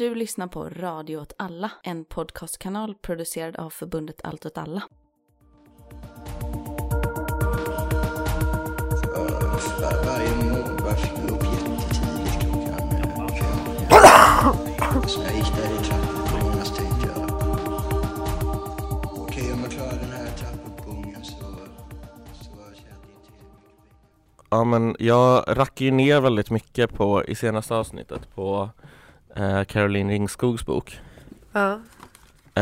Du lyssnar på Radio åt alla, en podcastkanal producerad av förbundet Allt åt alla. Varje morgon varför jag upp jättetidigt klockan fem. Så jag gick där i trappuppgången så tänkte jag okej om jag klarar den här trappuppgången så, Ja men jag rackar ju ner väldigt mycket på i senaste avsnittet på eh, Caroline Ringskogs bok. Ja.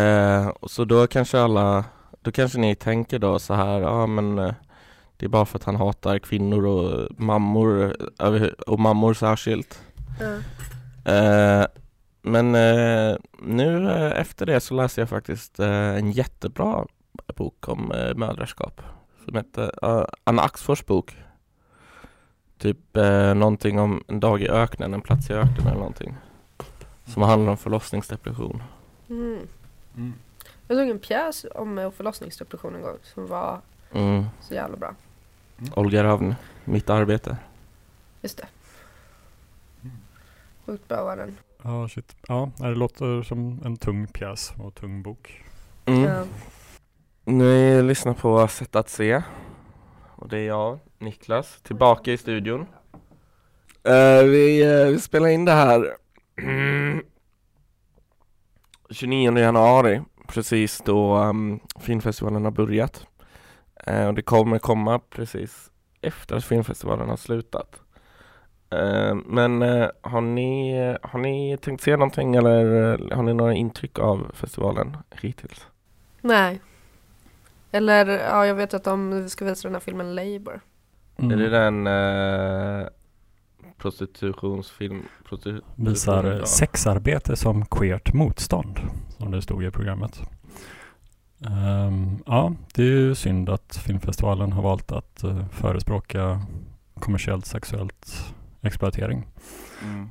Eh, och så då kanske alla, då kanske ni tänker då så här, ja men eh, det är bara för att han hatar kvinnor och mammor, eh, och mammor särskilt. ja. Eh, men nu efter det så läste jag faktiskt en jättebra bok om mödraskap. Som heter uh, Anna Axfors bok. Typ eh, någonting om en dag i öknen, en plats i öknen eller någonting. Som handlar om förlossningsdepression. Mm. Jag såg en pjäs om eh, förlossningsdepression en gång som var Mm. så jävla bra. Olga Ravn, Mitt arbete. Just det. Sjukt bra var den. Ja, shit. Ja, det låter som en tung pjäs och tung bok. Mm. Ja. Ni lyssnar på Sätt att se. Och det är jag, Niklas, tillbaka i studion. Eh, vi, eh, vi spelar in det här 29 januari, precis då um, filmfestivalen har börjat. Eh, och det kommer komma precis efter att filmfestivalen har slutat. Eh, men eh, har, ni, har ni tänkt se någonting eller har ni några intryck av festivalen hittills? Nej. Eller ja, jag vet att de ska visa den här filmen Labour. Mm. Är det den prostitutionsfilm? Prostitu- Visar ja. sexarbete som queert motstånd, som det stod i programmet. Ehm, ja, det är ju synd att filmfestivalen har valt att eh, förespråka kommersiellt sexuellt exploatering. Mm.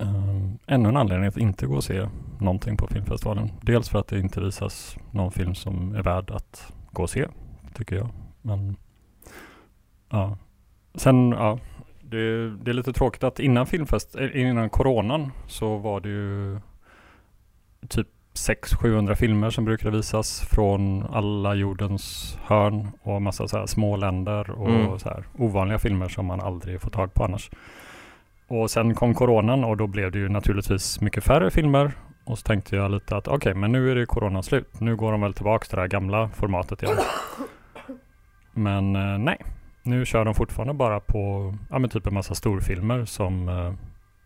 Um, ännu en anledning att inte gå och se någonting på filmfestivalen. Dels för att det inte visas någon film som är värd att gå och se, tycker jag. Men ja, sen ja, det, det är lite tråkigt att innan filmfest, eh, innan coronan så var det ju typ 600-700 filmer som brukade visas från alla jordens hörn och massa så här små länder och Mm. så här ovanliga filmer som man aldrig får tag på annars. Och sen kom coronan och då blev det ju naturligtvis mycket färre filmer. Och så tänkte jag lite att okej, men nu är det coronan slut. Nu går de väl tillbaka till det här gamla formatet igen. Men eh, nej, nu kör de fortfarande bara på ja, men typ en massa storfilmer som eh,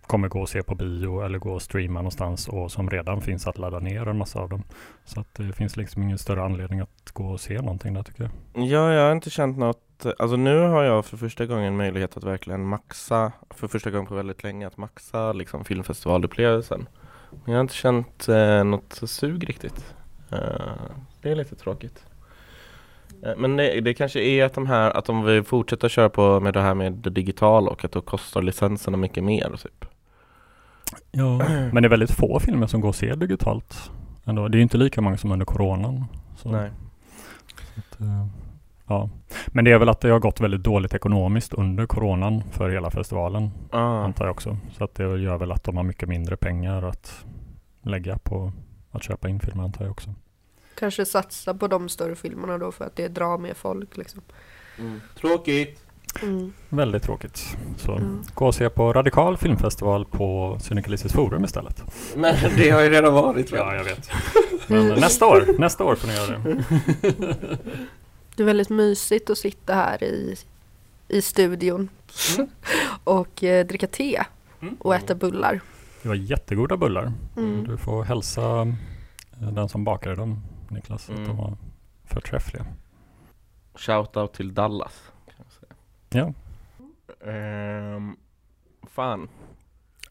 kommer gå och se på bio eller gå och streama någonstans och som redan finns att ladda ner en massa av dem. Så att eh, det finns liksom ingen större anledning att gå och se någonting där tycker jag. Ja, jag har inte känt något, alltså nu har jag för första gången möjlighet att verkligen maxa, för första gången på väldigt länge, att maxa liksom filmfestivalupplevelsen. Men jag har inte känt eh, något sug riktigt. Uh, det är lite tråkigt. Eh, men det, det kanske är att de här, att de vill fortsätta köra på med det här med det digitala och att då kostar licenserna mycket mer typ. Ja, men det är väldigt få filmer som går att se digitalt. Ändå. Det är ju inte lika många som under coronan. Så, Nej. att, eh, ja. Men det är väl att det har gått väldigt dåligt ekonomiskt under coronan för hela festivalen, Ah. antar jag också. Så att det gör väl att de har mycket mindre pengar att lägga på att köpa in filmer, antar jag också. Kanske satsa på de större filmerna då för att det drar mer folk liksom. Mm. Tråkigt. Mm. Väldigt tråkigt. Så Mm. gå och se på Radikal filmfestival på Syndikalistiskt forum istället. Men det har ju redan varit Ja, jag vet. Men nästa år, nästa år får ni göra det. Det är väldigt mysigt att sitta här i, i studion och eh, dricka te Mm. och äta bullar. Det var jättegoda bullar. Mm. Du får hälsa den som bakade dem, Niklas, att Mm. de var förträffliga. Shoutout till Dallas. Kan jag säga. Ja, Ehm, fan.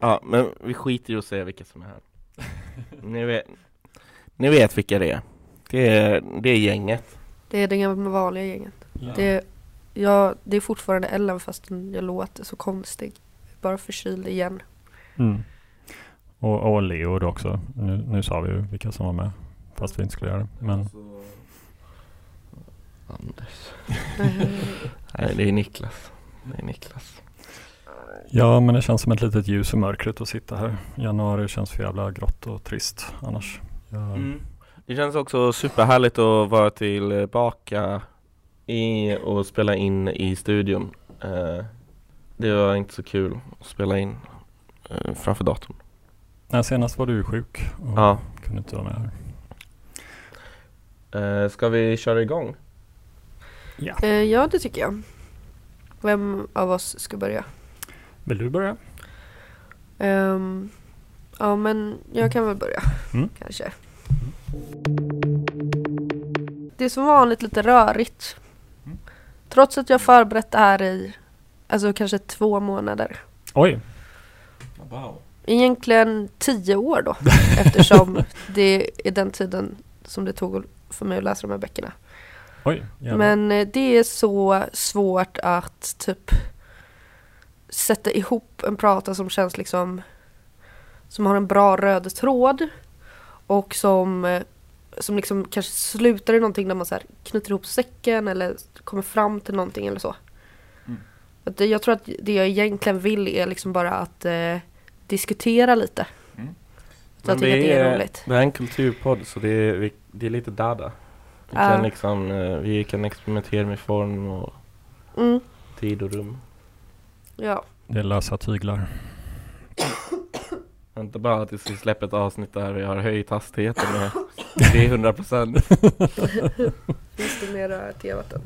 Ja, men vi skiter i att säga vilka som är här. ni, vet, ni vet vilka det är. Det är, det är gänget. Det är det gamla vanliga gänget. Det, är, ja, det är fortfarande Ellen fast jag låter så konstig. Bara förkyld igen. Mm. Och, och Leo också. Nu, nu sa vi ju vilka som var med. Fast vi inte skulle göra det. Men Anders. Nej, det är Niklas. Det är Niklas. Ja, men det känns som ett litet ljus i mörkret att sitta här. Januari känns för jävla grått och trist annars. Jag, Mm. Det känns också superhärligt att vara tillbaka i och spela in i studion. Eh, det var inte så kul att spela in eh, framför datorn. Nej, senast var du sjuk och Ja. kunde inte vara med här. Eh, ska vi köra igång? Ja. Eh, ja, det tycker jag. Vem av oss ska börja? Vill du börja? Ehm, ja, men jag kan väl börja. Mm. Kanske. Det är som vanligt lite rörigt. Mm. Trots att jag förberett det här i alltså kanske två månader. Oj, Wow. Egentligen tio år då. eftersom det är den tiden som det tog för mig att läsa de här böckerna. oj. Men eh, det är så svårt att typ sätta ihop en prata som känns liksom som har en bra röd tråd och som eh, som liksom kanske slutar i någonting där man så här knyter ihop säcken eller kommer fram till någonting eller så. Mm. Att det, jag tror att det jag egentligen vill är liksom bara att eh, diskutera lite. Mm. Så jag tycker att det är roligt. Det är en kulturpodd så det är, vi, det är lite dada. Vi Ja. kan liksom, eh, vi kan experimentera med form och Mm, tid och rum. ja. Det är lösa tyglar. Inte bara att vi släpper ett avsnitt där vi har höjt hastigheten med 300 procent. Finns det mera tevatten?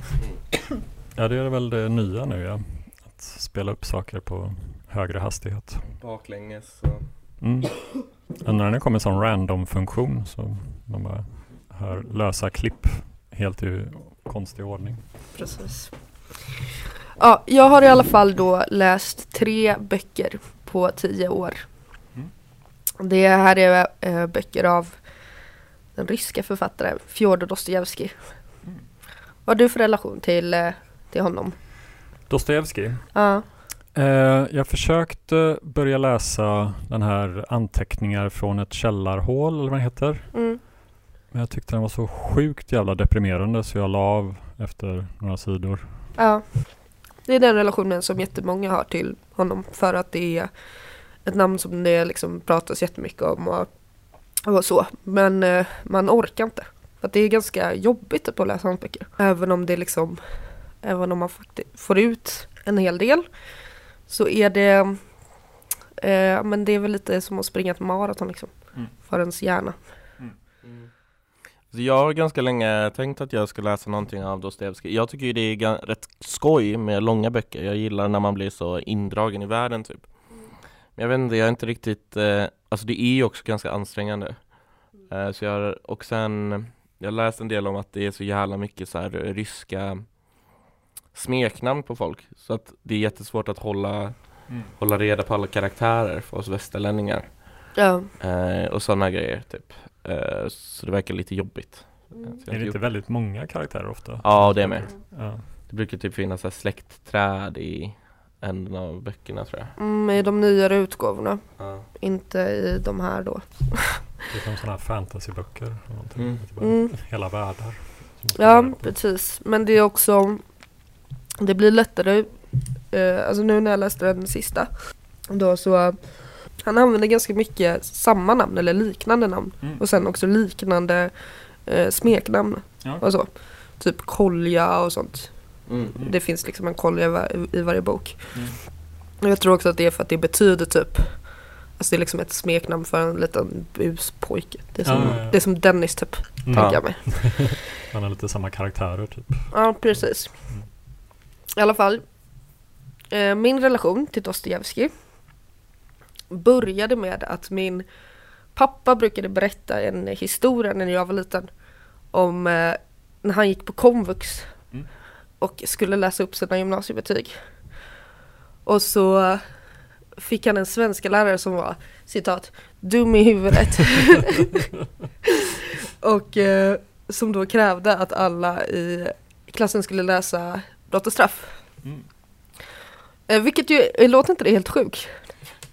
Ja, det är väl det nya nu ja. Att spela upp saker på högre hastighet. Baklänges och Mm. När det kommer en sån random-funktion så man bara hör lösa klipp helt i konstig ordning. Precis. Ja, jag har i alla fall då läst tre böcker på tio år. Mm. Det här är äh, böcker av den ryska författaren Fjodor Dostojevskij. Mm. Vad har du för relation till, eh, till honom? Dostojevskij. Ja, Eh, jag försökte börja läsa den här anteckningar från ett källarhål eller vad det heter. mm, Men jag tyckte den var så sjukt jävla deprimerande så jag la av efter några sidor. ja. Det är den relationen som jättemånga har till honom för att det är ett namn som det liksom pratas jättemycket om och, och så. Men eh, man orkar inte. För att det är ganska jobbigt att läsa hans böcker. Även om det liksom, även om man får ut en hel del så är det, eh, men det är väl lite som att springa ett maraton liksom. Mm. För ens hjärna. Så jag har ganska länge tänkt att jag ska läsa någonting av Dostojevskij. Jag tycker ju det är rätt skoj med långa böcker. Jag gillar när man blir så indragen i världen typ. Men jag vet inte, jag är inte riktigt, eh, alltså det är ju också ganska ansträngande. Eh, så jag och sen, jag har läst en del om att det är så jävla mycket så här ryska smeknamn på folk. Så att det är jättesvårt att hålla, hålla reda på alla karaktärer för oss västerlänningar. Ja. Eh, och sådana grejer typ. Eh, så det verkar lite jobbigt. Har Är det inte väldigt många karaktärer ofta? Ja, det är med. Ja. Det brukar typ finnas så här släktträd i änden av böckerna tror jag. Mm, I de nyare utgåvorna. Ja. Inte i de här då. Det är som sådana här fantasyböcker. Mm. Det är bara Mm. Hela världar. Ja, precis. Men det är också Det blir lättare eh, Alltså nu när jag läste den sista Då så Han använder ganska mycket samma namn eller liknande namn Mm. Och sen också liknande eh, smeknamn Ja. och så Typ kolja och sånt Mm. Mm. Det finns liksom en kolja i, va- i varje bok Mm. Och jag tror också att det är för att det betyder typ Alltså det är liksom ett smeknamn för en liten buspojke Det är som, Ja, ja, ja. Det är som Dennis typ, Mm. tänker jag mig Han har lite samma karaktärer typ. Ja, precis. Mm. I alla fall. Eh, min relation till Dostojevskij började med att min pappa brukade berätta en historia när jag var liten om eh, när han gick på komvux Mm. och skulle läsa upp sina gymnasiebetyg. Och så fick han en svenska lärare som var citat dum i huvudet. och eh, som då krävde att alla i klassen skulle läsa Brott och straff. Mm. Eh, vilket ju, låter inte det helt sjukt?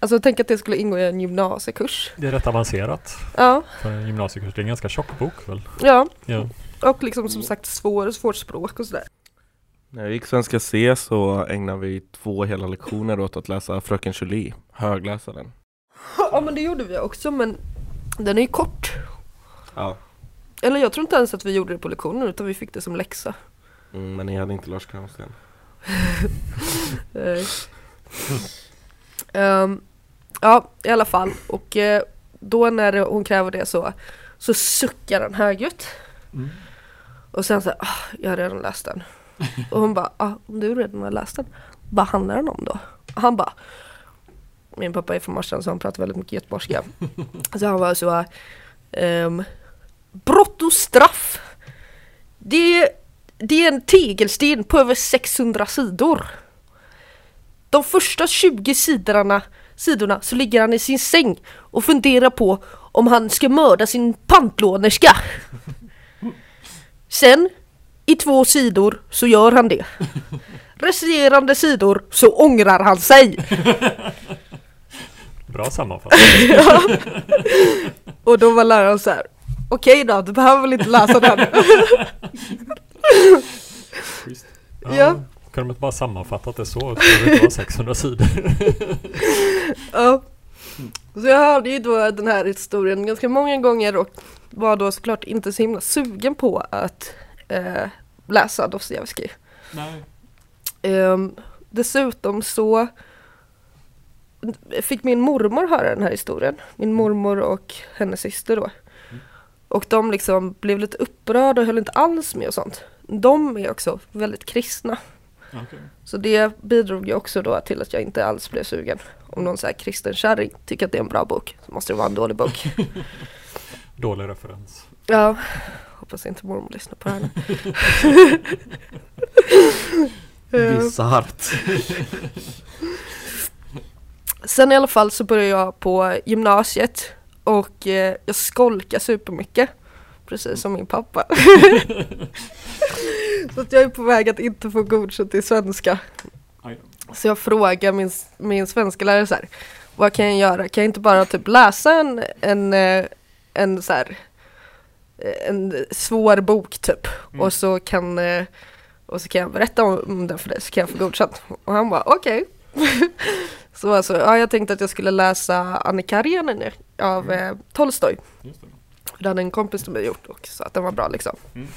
Alltså tänk att det skulle ingå i en gymnasiekurs. Det är rätt avancerat Ja, för en gymnasiekurs. Det är en ganska tjock bok väl? ja. Ja. Och liksom som sagt svår, svårt språk och sådär. När jag gick Svenska C så ägnade vi två hela lektioner åt att läsa Fröken Julie, högläsa den. Ja men det gjorde vi också men den är ju kort. Ja. Eller jag tror inte ens att vi gjorde det på lektionen utan vi fick det som läxa. Mm, men ni hade inte Lars Kramsten. Eh. Ehm, ja, i alla fall. Och eh, då när hon kräver det så, så suckar han högljutt. Mm. Och sen så ah, jag har redan läst den. Och hon bara, ah, om du redan har läst den, vad handlar den om då? Och han bara, min pappa är från Marstrand så han pratar väldigt mycket göteborgska. Så han var så, um, brott och straff. Det, det är en tegelsten på över 600 sidor. De första 20 sidorna, sidorna så ligger han i sin säng och funderar på om han ska mörda sin pantlånerska. Sen, i två sidor, så gör han det. Resterande sidor så ångrar han sig. Bra sammanfattning. Och då var läraren så här. Okej då, du behöver väl inte läsa den. Ja. Kunde de inte bara sammanfattat det så? Så det inte var 600 sidor. Ja. Så jag hörde ju då den här historien ganska många gånger och var då såklart inte så himla sugen på att eh, läsa Dostojevskij. Nej. Ehm, dessutom så fick min mormor höra den här historien. Min mormor och hennes syster då. Och de liksom blev lite upprörda och höll inte alls med och sånt. De är också väldigt kristna. Okay. Så det bidrog ju också då till att jag inte alls blev sugen. Om någon så kristen kärring tycker att det är en bra bok så måste det vara en dålig bok. Dålig referens. Ja, hoppas inte mormor lyssnar på det här nu. Eh, Bisarrt. Sen i alla fall så började jag på gymnasiet och eh, jag skolkar supermycket. Precis som min pappa. så att jag är på väg att inte få godkänt i svenska. Så jag frågar min, min svenska lärare så här, vad kan jag göra? Kan jag inte bara typ läsa en, en, eh, en så här, eh, en svår bok typ Mm. och så kan eh, och så kan jag berätta om den för dig så kan jag få godkänt. Och han bara okej. så alltså, ja, jag tänkte att jag skulle läsa Annika Karenina av Mm. Tolstoj. Just det. Det hade en kompis till mig gjort och sa att den var bra liksom. Mm.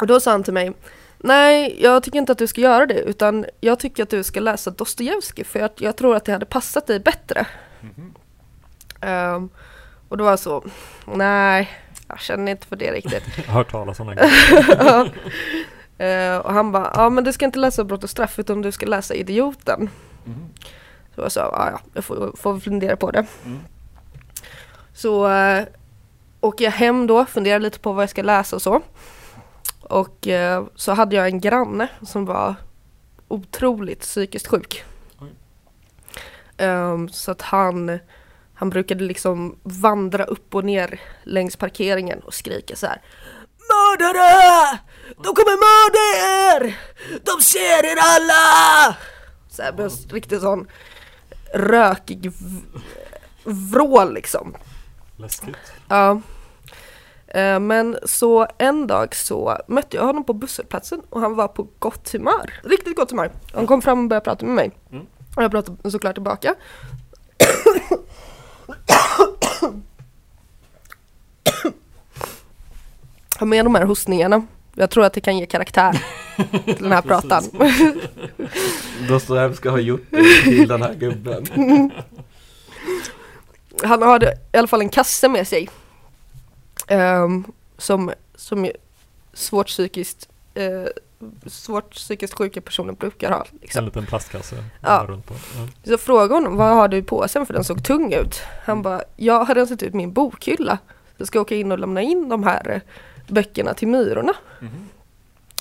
Och då sa han till mig Nej, jag tycker inte att du ska göra det utan jag tycker att du ska läsa Dostojevskij för jag, jag tror att det hade passat dig bättre. Mhm. Ehm, och då var jag så, nej, jag känner inte för det riktigt. Jag har hört talas om den grejen. Ja. Eh, och han bara, ja men du ska inte läsa Brott och straff utan du ska läsa Idioten. Mhm. Så jag sa, ja ja, jag får, får fundera på det. Mm. Så äh, åker jag hem då, funderar lite på vad jag ska läsa och så. Och eh, så hade jag en granne som var otroligt psykiskt sjuk. Ehm, så att han, han brukade liksom vandra upp och ner längs parkeringen och skrika så här. Mördare! De kommer mörda er! De ser er alla! Så här, med en riktigt sån rökig vrål liksom. Läskigt. Ja. Eh, Men så en dag så mötte jag honom på busshållplatsen och han var på gott humör. Riktigt gott humör. Han kom fram och började prata med mig. Mm. Och jag pratade såklart tillbaka. Ha med de här hostningarna. Jag tror att det kan ge karaktär till den här pratan. Dostojevskij har gjort det till den här gubben. Han hade i alla fall en kasse med sig. Ehm, som, som svårt psykiskt eh, svårt psykiskt sjuka personer brukar ha. En Liksom. liten plastkasse. Ja. Runt på. Ja. Så frågade honom, vad har du i påsen för den såg tung ut? Han bara, jag har rensat ut min bokhylla. Jag ska åka in och lämna in de här eh, böckerna till Myrorna.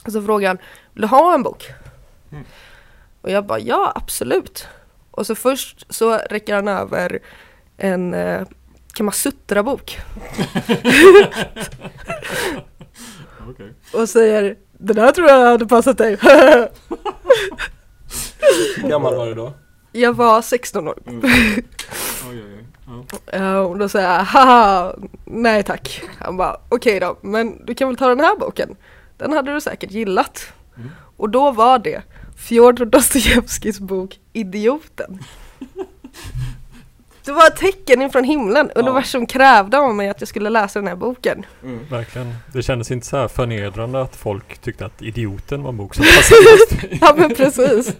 Och så frågade han, vill du ha en bok? Mm. Och jag bara, ja absolut. Och så först så räcker han över en eh, Kamasutra-bok Okej. och säger, den här tror jag hade passat dig. Hur gammal var du då? jag var 16 år. Oj, oj, oj. Ja. Eh, och då säger jag, haha, nej tack. Han bara, okej då, men du kan väl ta den här boken? Den hade du säkert gillat. Mm. Och då var det Fjodor Dostojevskijs bok Idioten. Det var ett tecken ifrån himlen. Universum krävde av mig att jag skulle läsa den här boken. Verkligen. Det kändes inte så här förnedrande att folk tyckte att Idioten var en bok som passade. Ja men precis.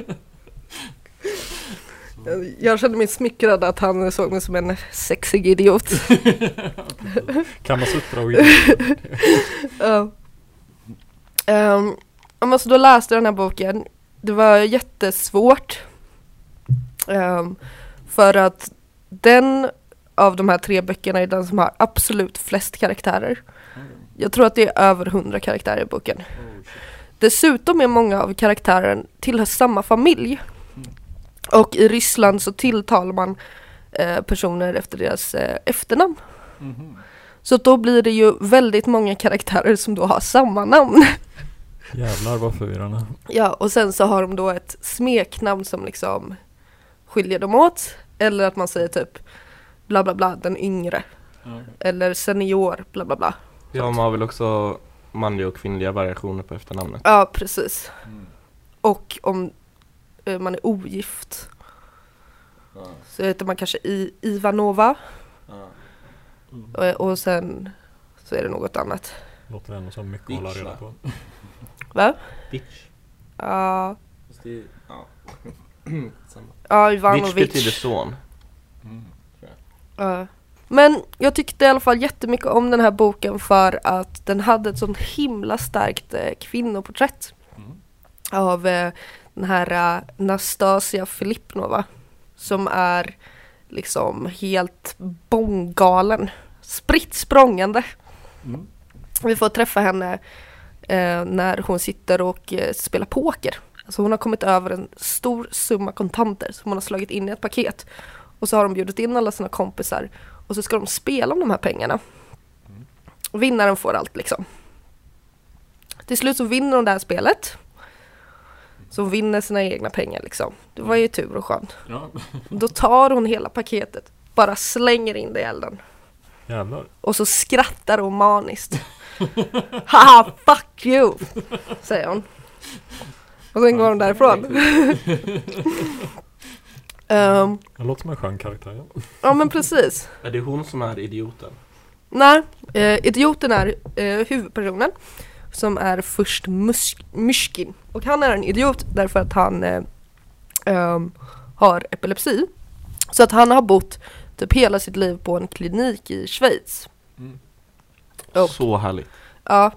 Jag kände mig smickrad att han såg mig som en sexig idiot. Kamasutra och idiot. Ja. Um, då läste jag den här boken. Det var jättesvårt. Ehm, för att den av de här tre böckerna är den som har absolut flest karaktärer. Jag tror att det är över hundra karaktärer i boken. Dessutom är många av karaktärerna tillhör samma familj. Och i Ryssland så tilltalar man eh, personer efter deras eh, efternamn. Mhm. Så då blir det ju väldigt många karaktärer som då har samma namn. Jävlar vad förvirrande. Ja, och sen så har de då ett smeknamn som liksom skiljer dem åt. Eller att man säger typ bla bla bla, den yngre. Eller senior, bla bla bla. Ja, man har väl också manliga och kvinnliga variationer på efternamnet. Ja, precis. Och om eh, man är ogift så heter man kanske I Ivanova. Och, och sen så är det något annat. Låter ändå som mycket att hålla Bitch, reda på. Va? Bitch. Ja, Fast det är, ja. Ja Ivanovic. betyder son. Ja. Men jag tyckte i alla fall jättemycket om den här boken för att den hade ett sånt himla starkt eh, kvinnoporträtt Mm. av eh, den här eh, Nastasia Filipnova som är liksom helt bånggalen, spritt språngande. Mm. Vi får träffa henne eh, när hon sitter och eh, spelar poker. Alltså hon har kommit över en stor summa kontanter som hon har slagit in i ett paket. Och så har de bjudit in alla sina kompisar och så ska de spela om de här pengarna. Och vinnaren får allt liksom. Till slut så vinner hon det här spelet. Så hon vinner sina egna pengar liksom. Det var ju tur och skönt. Ja. Då tar hon hela paketet, bara slänger in det i elden. Jävlar. Och så skrattar hon maniskt. Haha, fuck you! Säger hon. Och sen går hon därifrån. Ehm, Det låter som en skön karaktär. Ja. ja men precis. Är det hon som är idioten? Nej, eh, idioten är eh, huvudpersonen som är först Myshkin. Och han är en idiot därför att han eh, ehm, har epilepsi. Så att han har bott typ hela sitt liv på en klinik i Schweiz. Och- Så härligt. Ja,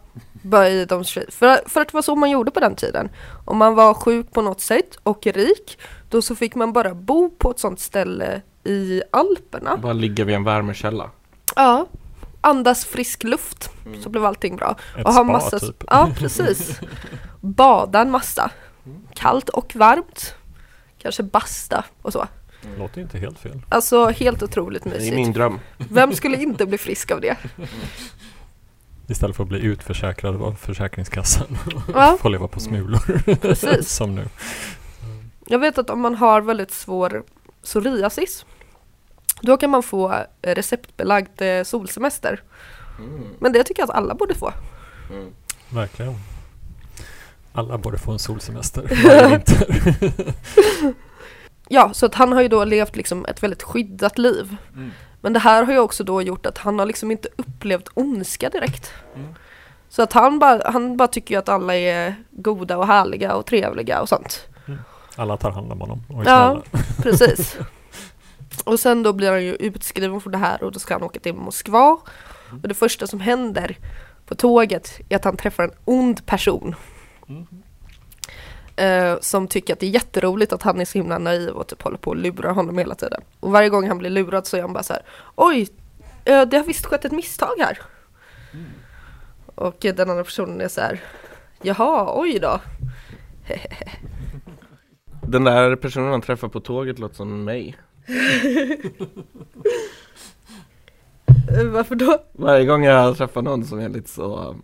i de. För, för att det var så man gjorde på den tiden. Om man var sjuk på något sätt och rik, då så fick man bara bo på ett sånt ställe i Alperna. Bara ligga vid en värmekälla. Ja, andas frisk luft så blev allting bra. Ett och ha spa massa, typ. Ja, precis. Bada en massa. Kallt och varmt. Kanske basta och så. Låter inte helt fel. Alltså helt otroligt Det är mysigt. min dröm. Vem skulle inte bli frisk av det? Istället för att bli utförsäkrad av Försäkringskassan. Ja, Få leva på smulor. precis. som nu. Jag vet att om man har väldigt svår psoriasis då kan man få eh, receptbelagd eh, solsemester. Men det tycker jag att alla borde få. Verkligen. Alla borde få en solsemester. Ja, så att han har ju då levt liksom ett väldigt skyddat liv. Men det här har ju också då gjort att han har liksom inte upplevt ondska direkt. Så att han bara, han bara tycker ju att alla är goda och härliga och trevliga och sånt. Alla tar hand om honom och är Ja. snälla. Precis. Och sen då blir han ju utskriven från det här och då ska han åka till Moskva. Och det första som händer på tåget är att han träffar en ond person. Eh, som tycker att det är jätteroligt att han är så himla naiv och typ håller på och lurar honom hela tiden. Och varje gång han blir lurad så är han bara så här: Oj, eh, det har visst skett ett misstag här. Och eh, den andra personen är så här: Jaha, oj då. Den där personen han träffar på tåget låter som mig. Varför då? Varje gång jag träffar någon som är lite så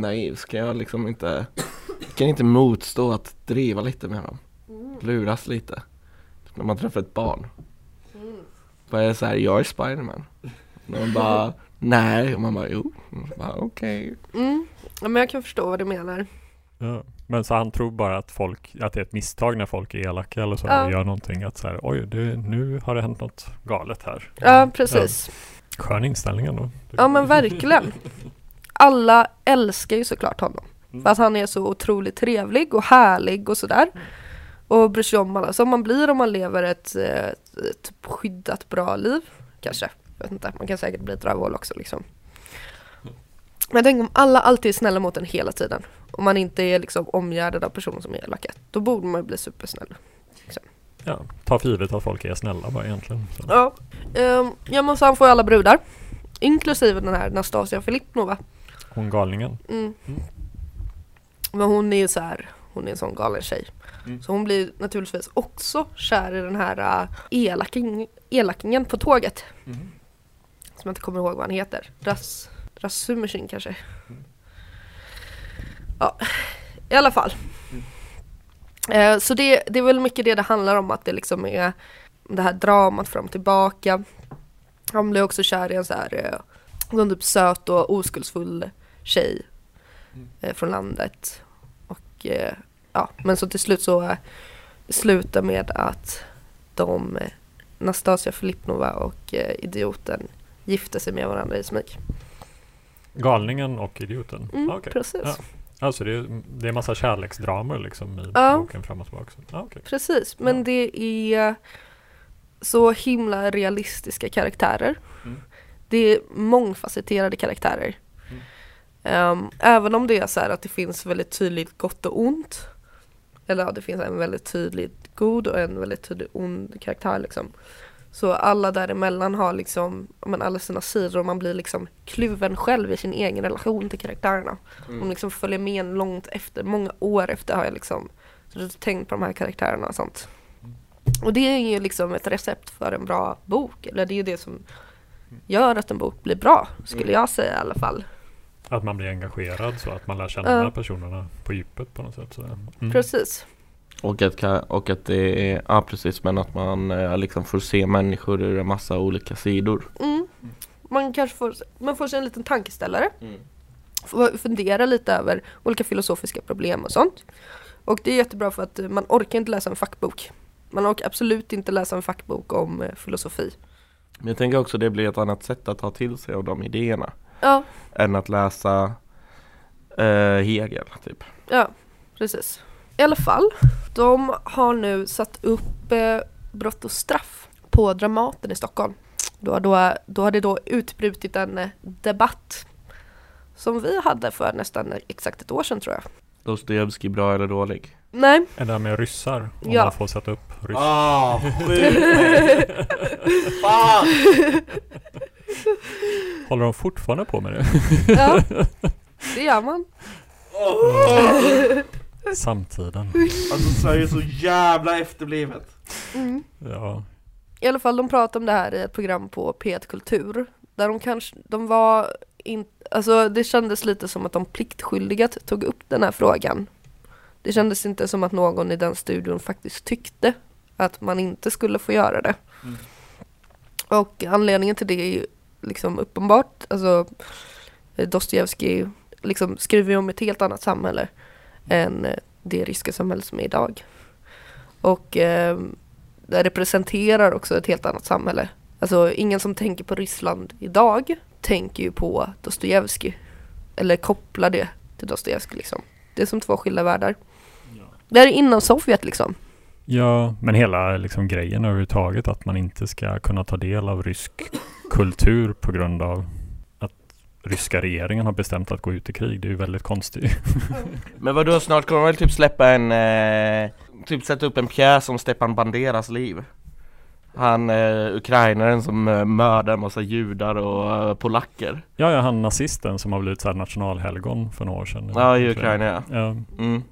naiv så kan jag liksom inte kan inte motstå att driva lite med dem. Luras lite. Typ när man träffar ett barn. Bara är så här, jag är Spiderman. Och man bara, nej. Och man bara, jo. Okej. Mm. Ja, men jag kan förstå vad du menar. Ja. Men så han tror bara att folk, att det är ett misstag när folk är elaka eller så Ja. och gör någonting att så här, oj, det, nu har det hänt något galet här. Ja, precis. Skön inställning ändå. Ja men verkligen. Alla älskar ju såklart honom. För att han är så otroligt trevlig och härlig och sådär. Och bryr sig om alla som man blir om man lever ett, eh, ett typ skyddat bra liv. Kanske. Jag vet inte, man kan säkert bli ett rövhål också liksom. Men jag tänker om alla alltid är snälla mot en hela tiden. Om man inte är liksom omgärdad av personer som är elaka. Då borde man ju bli supersnäll. Ja, ta för givet att folk är snälla bara egentligen. Så. Ja, um, ja men så han får ju alla brudar. Inklusive den här Nastasia Filipnova. Hon galningen. Mm. Men hon är ju så här, hon är en sån galen tjej. Mm. Så hon blir naturligtvis också kär i den här uh, elaking, elakingen på tåget. Mm. Som jag inte kommer ihåg vad han heter. Ras, Rasmussen kanske. Ja, i alla fall. Eh, så det, det är väl mycket det det handlar om, att det liksom är det här dramat fram och tillbaka. Han blir också kär i en så här eh, någon typ söt och oskuldsfull tjej eh, från landet. Och eh, ja, men så till slut så eh, slutar med att de, eh, Nastasia Filipnova och eh, idioten gifter sig med varandra i smyg. Galningen och idioten? Mm, Ah, okej. Precis. Ja. Alltså det är, det är massa kärleksdramer liksom i Ja. boken fram och tillbaka. Ah, okej. Precis, men Ja. det är så himla realistiska karaktärer. Mm. Det är mångfacetterade karaktärer. Mm. Ehm, även om det är så här att det finns väldigt tydligt gott och ont. Eller ja, det finns en väldigt tydligt god och en väldigt tydligt ond karaktär liksom. Så alla däremellan har liksom, men alla sina sidor och man blir liksom kluven själv i sin egen relation till karaktärerna. Mm. De liksom följer med en långt efter, många år efter har jag liksom tänkt på de här karaktärerna och sånt. Och det är ju liksom ett recept för en bra bok, eller det är ju det som gör att en bok blir bra, skulle Mm. jag säga i alla fall. Att man blir engagerad så att man lär känna de här Ja. personerna på djupet på något sätt. Så. Mm. Precis. Och att, och att det är, ja precis men att man eh, liksom får se människor ur en massa olika sidor. Mm. Man kanske får, man får sig en liten tankeställare, får fundera lite över olika filosofiska problem och sånt. Och det är jättebra för att man orkar inte läsa en fackbok. Man orkar absolut inte läsa en fackbok om eh, filosofi. Men jag tänker också det blir ett annat sätt att ta till sig av de idéerna. Ja, Än att läsa eh, Hegel typ. Ja, precis. I alla fall, de har nu satt upp eh, brott och straff på Dramaten i Stockholm. Då, då, då har det då utbrutit en eh, debatt som vi hade för nästan exakt ett år sedan tror jag. Dostojevskij bra eller dålig? Nej, Är det här med ryssar? Om Ja. man får sätta upp ryss. Ah, mig! Fan! Håller de fortfarande på med det? ja, det gör man. Samtiden. Alltså Sverige är så jävla efterblivet. Mm. Ja. I alla fall, de pratade om det här i ett program på P1 Kultur. Där de kanske, de var inte, alltså det kändes lite som att de pliktskyldiga tog upp den här frågan. Det kändes inte som att någon i den studion faktiskt tyckte att man inte skulle få göra det. Mm. Och anledningen till det är ju liksom uppenbart, alltså Dostojevskij liksom skriver ju om ett helt annat samhälle än eh, det ryska samhälle som är idag. Och eh, det representerar också ett helt annat samhälle. Alltså ingen som tänker på Ryssland idag tänker ju på Dostojevskij. Eller kopplar det till Dostojevskij liksom. Det är som två skilda världar. Det är inom Sovjet liksom. ja, men hela liksom, grejen överhuvudtaget att man inte ska kunna ta del av rysk kultur på grund av att ryska regeringen har bestämt att gå ut i krig. Det är ju väldigt konstigt. Men vadå snart kommer de väl typ släppa en, eh, typ sätta upp en pjäs om Stepan Banderas liv? Han eh, ukrainaren som eh, mördar en massa judar och eh, polacker. Ja, ja, han nazisten som har blivit så här nationalhelgon för några år sedan. Ja i Ukraina ja. Ja, Mm.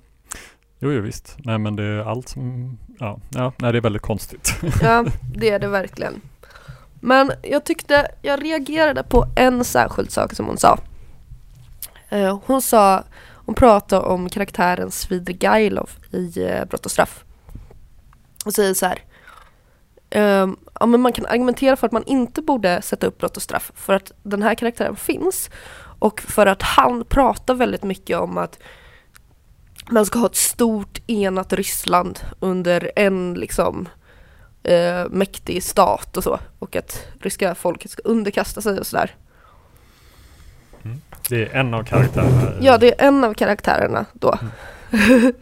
jo, jo, visst. Nej, men det är allt som... Ja, ja nej, det är väldigt konstigt. Ja, det är det verkligen. Men jag tyckte, jag reagerade på en särskild sak som hon sa. Eh, hon sa, hon pratade om karaktären Svidrigailov i eh, Brott och straff. Och säger så här. Ehm, ja, men man kan argumentera för att man inte borde sätta upp brott och straff för att den här karaktären finns och för att han pratar väldigt mycket om att man ska ha ett stort enat Ryssland under en liksom eh, mäktig stat och så. Och att ryska folket ska underkasta sig och sådär. Det är en av karaktärerna. Ja, det är en av karaktärerna då.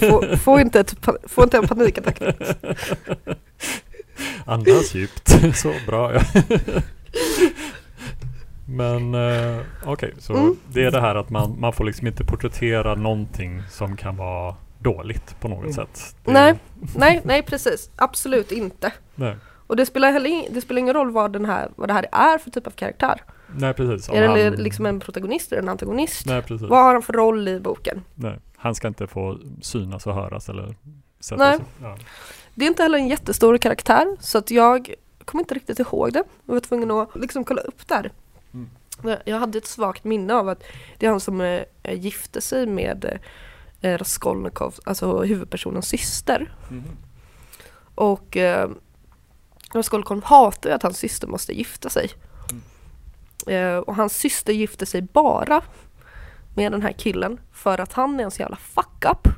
få, få, inte ett, få inte en panikattack. Andas djupt. Så bra ja. Men eh, okej, så Mm. det är det här att man, man får liksom inte porträttera någonting som kan vara dåligt på något sätt. Det, Nej. Nej, nej precis. Absolut inte. Nej, Och det spelar, heller, det spelar ingen roll vad, den här, vad det här är för typ av karaktär. nej precis. Om Är det han- liksom en protagonist eller en antagonist? Nej, precis. Vad har han för roll i boken? Nej. Han ska inte få synas och höras eller sättas. Nej. Ja. Det är inte heller en jättestor karaktär så att jag kommer inte riktigt ihåg det. Jag var tvungen att liksom kolla upp där. Mm. Jag- hade ett svagt minne av att det är han som eh, gifte sig med eh, Raskolnikov, alltså huvudpersonens syster. Och eh, Raskolnikov hatar ju att hans syster måste gifta sig. Eh, och hans syster gifte sig bara med den här killen för att han är en så jävla fuck up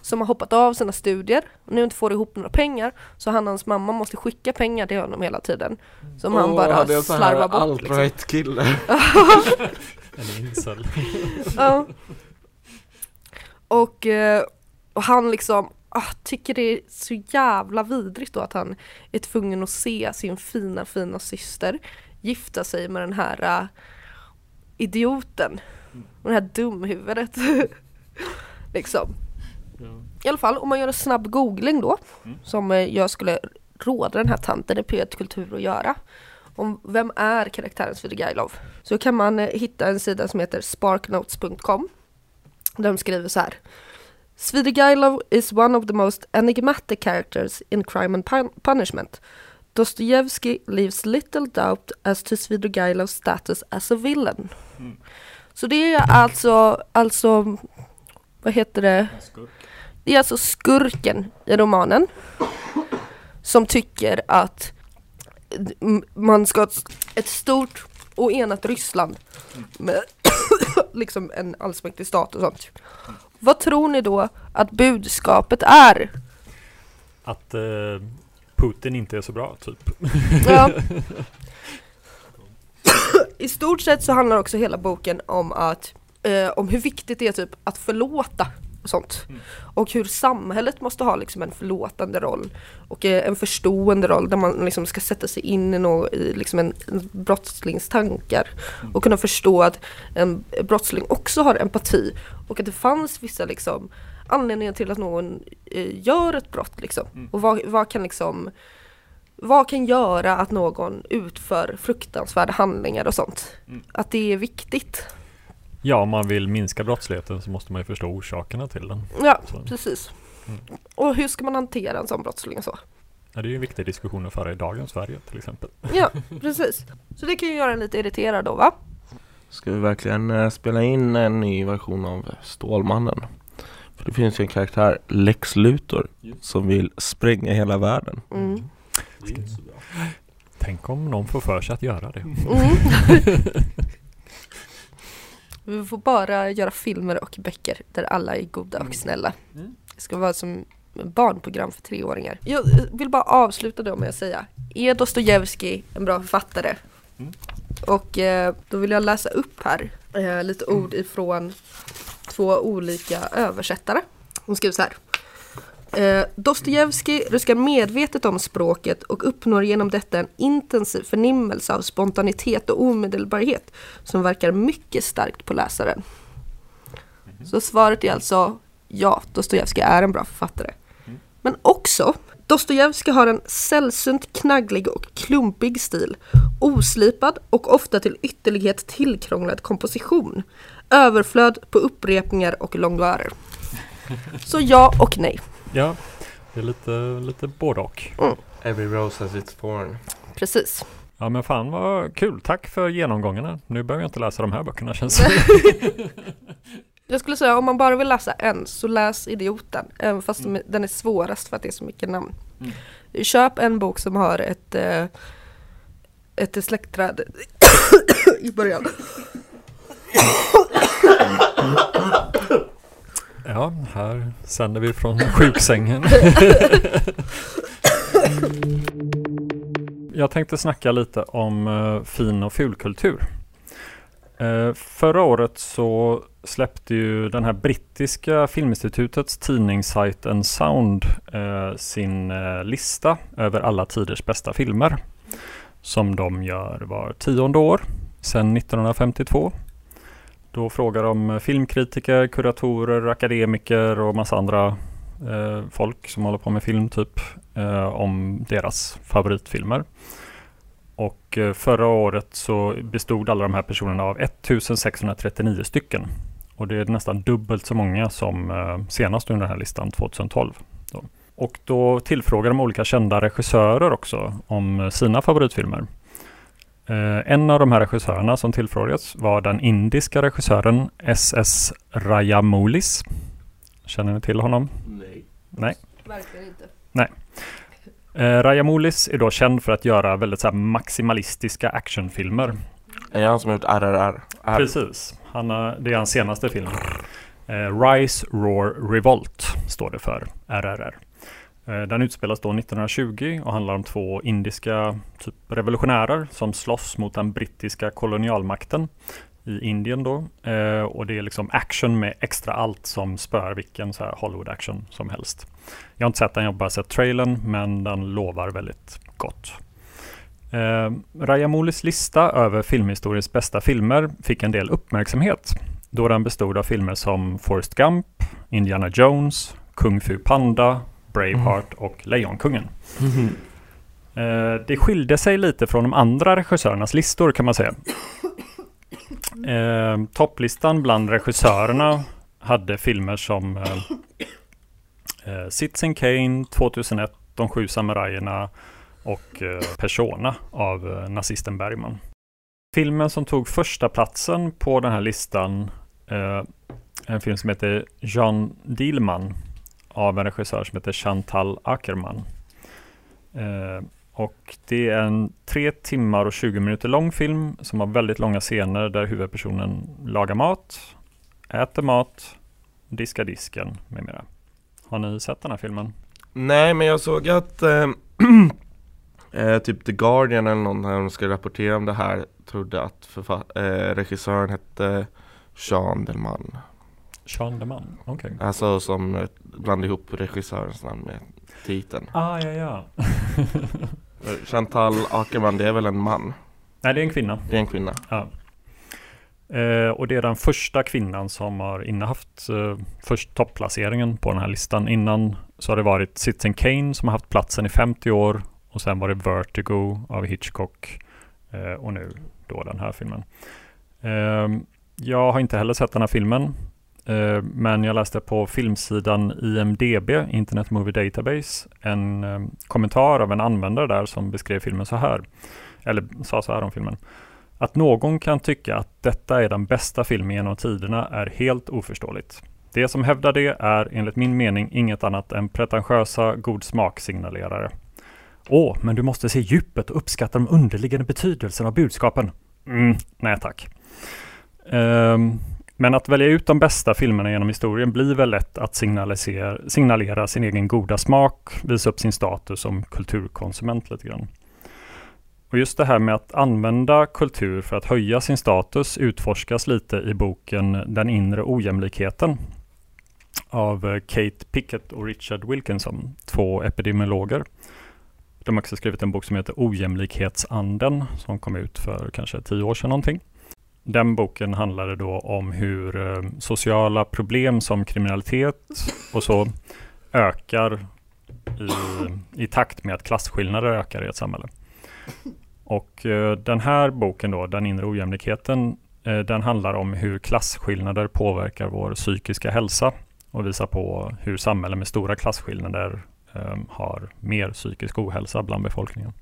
som har hoppat av sina studier och nu inte får ihop några pengar så han och hans mamma måste skicka pengar till honom hela tiden som han bara slarvar bort. Liksom. alt-right kille. En incel. Ja. Och, eh, och han liksom ah, tycker det är så jävla vidrigt då att han är tvungen att se sin fina fina syster gifta sig med den här eh, idioten. Och det här dumhuvudet. liksom. I alla fall om man gör en snabb googling då som eh, jag skulle råda den här tanten i P1 Kultur att göra om vem är karaktären Svidrigailov så kan man hitta en sida som heter sparknotes.com de skriver så här Svidrigailov is one of the most enigmatic characters in Crime and Pun- Punishment. Dostojevsky leaves little doubt as to Svidrigailovs status as a villain. Så det är alltså, alltså, vad heter det? Det är alltså skurken i romanen som tycker att man ska ha ett, ett stort och enat Ryssland med liksom en allsmäktig stat och sånt. Vad tror ni då att budskapet är? Att eh, Putin inte är så bra typ. Ja. I stort sett så handlar också hela boken om att eh, om hur viktigt det är typ att förlåta och sånt. Och hur samhället måste ha liksom en förlåtande roll och eh, en förstående roll där man liksom ska sätta sig in i, nå i liksom en, en brottslings tankar och kunna förstå att en brottsling också har empati och att det fanns vissa liksom anledningar till att någon eh, gör ett brott liksom. Och vad, vad kan liksom vad kan göra att någon utför fruktansvärda handlingar och sånt? Att det är viktigt. Ja, om man vill minska brottsligheten så måste man ju förstå orsakerna till den. Ja, Så. precis. Och hur ska man hantera en sån brottsling så? Ja, det är ju en viktig diskussion att föra i dagens Sverige till exempel. Ja, precis. Så det kan ju göra en lite irriterad då va? Ska vi verkligen eh, spela in en ny version av Stålmannen? För det finns ju en karaktär, Lex Luthor, som vill spränga hela världen. Mm. Tänk om någon får för sig att göra det. Mm. Vi får bara göra filmer och böcker där alla är goda och snälla. Det ska vara som barnprogram för treåringar. Jag vill bara avsluta då med att säga, är Dostojevskij en bra författare? Och eh, då vill jag läsa upp här eh, lite ord ifrån två olika översättare. Hon skriver så här. Eh, Dostojevskij ruskar medvetet om språket och uppnår genom detta en intensiv förnimmelse av spontanitet och omedelbarhet som verkar mycket starkt på läsaren. Så svaret är alltså ja, Dostojevskij är en bra författare. Men också, Dostojevskij har en sällsynt knagglig och klumpig stil, oslipad och ofta till ytterlighet tillkrånglad komposition, överflöd på upprepningar och långörer. Så ja och nej. Ja, det är lite, lite både och. Every rose has its thorn. Precis. Ja men fan vad kul, tack för genomgångarna. Nu behöver jag inte läsa de här böckerna känns det Jag skulle säga om man bara vill läsa en så läs Idioten. Även fast de- den är svårast för att det är så mycket namn. Köp en bok som har ett, eh, ett släktträd i början. Ja, här sänder vi från sjuksängen. Jag tänkte snacka lite om eh, fin och fulkultur. Eh, förra året så släppte ju den här brittiska filminstitutets tidning Sight and Sound eh, sin eh, lista över alla tiders bästa filmer. Som de gör var tionde år sedan 1952. Då frågar de eh, filmkritiker, kuratorer, akademiker och massa andra eh, folk som håller på med film typ eh, om deras favoritfilmer. Och eh, förra året så bestod alla de här personerna av 1639 stycken. Och det är nästan dubbelt så många som eh, senast under den här listan 2012. Då. Och då tillfrågar de olika kända regissörer också om eh, sina favoritfilmer. Eh, en av de här regissörerna som tillfrågats var den indiska regissören S.S. Rajamoulis. Känner ni till honom? Nej. Nej. Verkligen inte. Nej. Eh, Rajamoulis är då känd för att göra väldigt så maximalistiska actionfilmer. Är det han som har gjort RRR? R. Precis. Han det är hans senaste film. Eh, Rise, Roar, Revolt står det för. RRR. Eh, den utspelas då 1920 och handlar om två indiska typ revolutionärer som slåss mot den brittiska kolonialmakten i Indien då. Eh, och det är liksom action med extra allt som spör vilken så här Hollywood action som helst. Jag har inte sett den, jag har bara sett trailern, men den lovar väldigt gott. Eh, Rajamoulis lista över filmhistoriens bästa filmer fick en del uppmärksamhet då den bestod av filmer som Forrest Gump, Indiana Jones, Kung Fu Panda, Braveheart och Lejonkungen. Mhm. Eh, det skilde sig lite från de andra regissörernas listor kan man säga. Eh, topplistan bland regissörerna hade filmer som eh, eh, Citizen Kane, 2001, De sju samurajerna och eh, Persona av eh, nazisten Bergman. Filmen som tog första platsen på den här listan eh, en film som heter Jean Dielman av en regissör som heter Chantal Ackerman. Eh, och det är en tre timmar och 20 minuter lång film som har väldigt långa scener där huvudpersonen lagar mat, äter mat, diskar disken med mera. Har ni sett den här filmen? Nej men jag såg att eh, eh, typ The Guardian eller någon när de ska rapportera om det här trodde att eh, regissören hette Jean Delman. Sean de Man, okej. Alltså som eh, blandade ihop regissörens namn med titeln. Ah, ja, ja. Chantal Ackerman det är väl en man? Nej, det är en kvinna. Det är en kvinna. Ja. Eh, och det är den första kvinnan som har innehaft eh, först topplaceringen på den här listan. Innan så har det varit Citizen Kane som har haft platsen i 50 år och sen var det Vertigo av Hitchcock eh, och nu då den här filmen. Eh, jag har inte heller sett den här filmen. Eh, men jag läste på filmsidan IMDB, Internet Movie Database, en eh, kommentar av en användare där som beskrev filmen så här. Eller sa så här om filmen. Att någon kan tycka att detta är den bästa filmen genom tiderna är helt oförståeligt. Det som hävdar det är enligt min mening inget annat än pretentiösa god smak-signalerare. Åh, men du måste se djupet och uppskatta de underliggande betydelserna av budskapen. Mm, nej tack. Um, men att välja ut de bästa filmerna genom historien blir väl lätt att signalisera, signalera sin egen goda smak, visa upp sin status som kulturkonsument lite grann. Och just det här med att använda kultur för att höja sin status utforskas lite i boken Den inre ojämlikheten av eh, Kate Pickett och Richard Wilkinson, två epidemiologer. De har också skrivit en bok som heter Ojämlikhetsanden som kom ut för kanske tio år sedan någonting. Den boken handlade då om hur eh, sociala problem som kriminalitet och så ökar i, i takt med att klasskillnader ökar i ett samhälle. Och eh, den här boken då, Den inre ojämlikheten, eh, den handlar om hur klasskillnader påverkar vår psykiska hälsa och visar på hur samhällen med stora klasskillnader eh, har mer psykisk ohälsa bland befolkningen.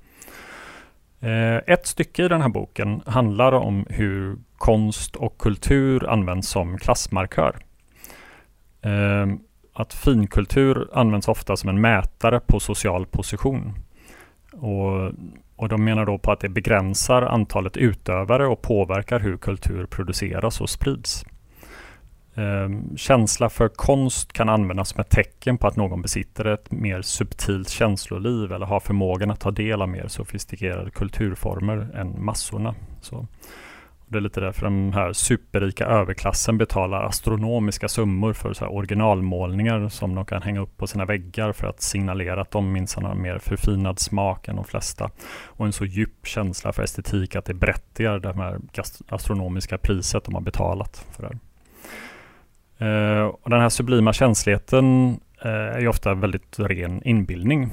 Eh, ett stycke i den här boken handlar om hur konst och kultur används som klassmarkör. Eh, att finkultur används ofta som en mätare på social position. Och, och de menar då på att det begränsar antalet utövare och påverkar hur kultur produceras och sprids. Ehm, känsla för konst kan användas som ett tecken på att någon besitter ett mer subtilt känsloliv eller har förmågan att ta del av mer sofistikerade kulturformer än massorna. Så. Det är lite därför den här superrika överklassen betalar astronomiska summor för så originalmålningar som de kan hänga upp på sina väggar för att signalera att de minsann har mer förfinad smak än de flesta. Och en så djup känsla för estetik att det berättigar det här astronomiska priset de har betalat för det. Eh, och den här sublima känsligheten eh, är ju ofta väldigt ren inbildning.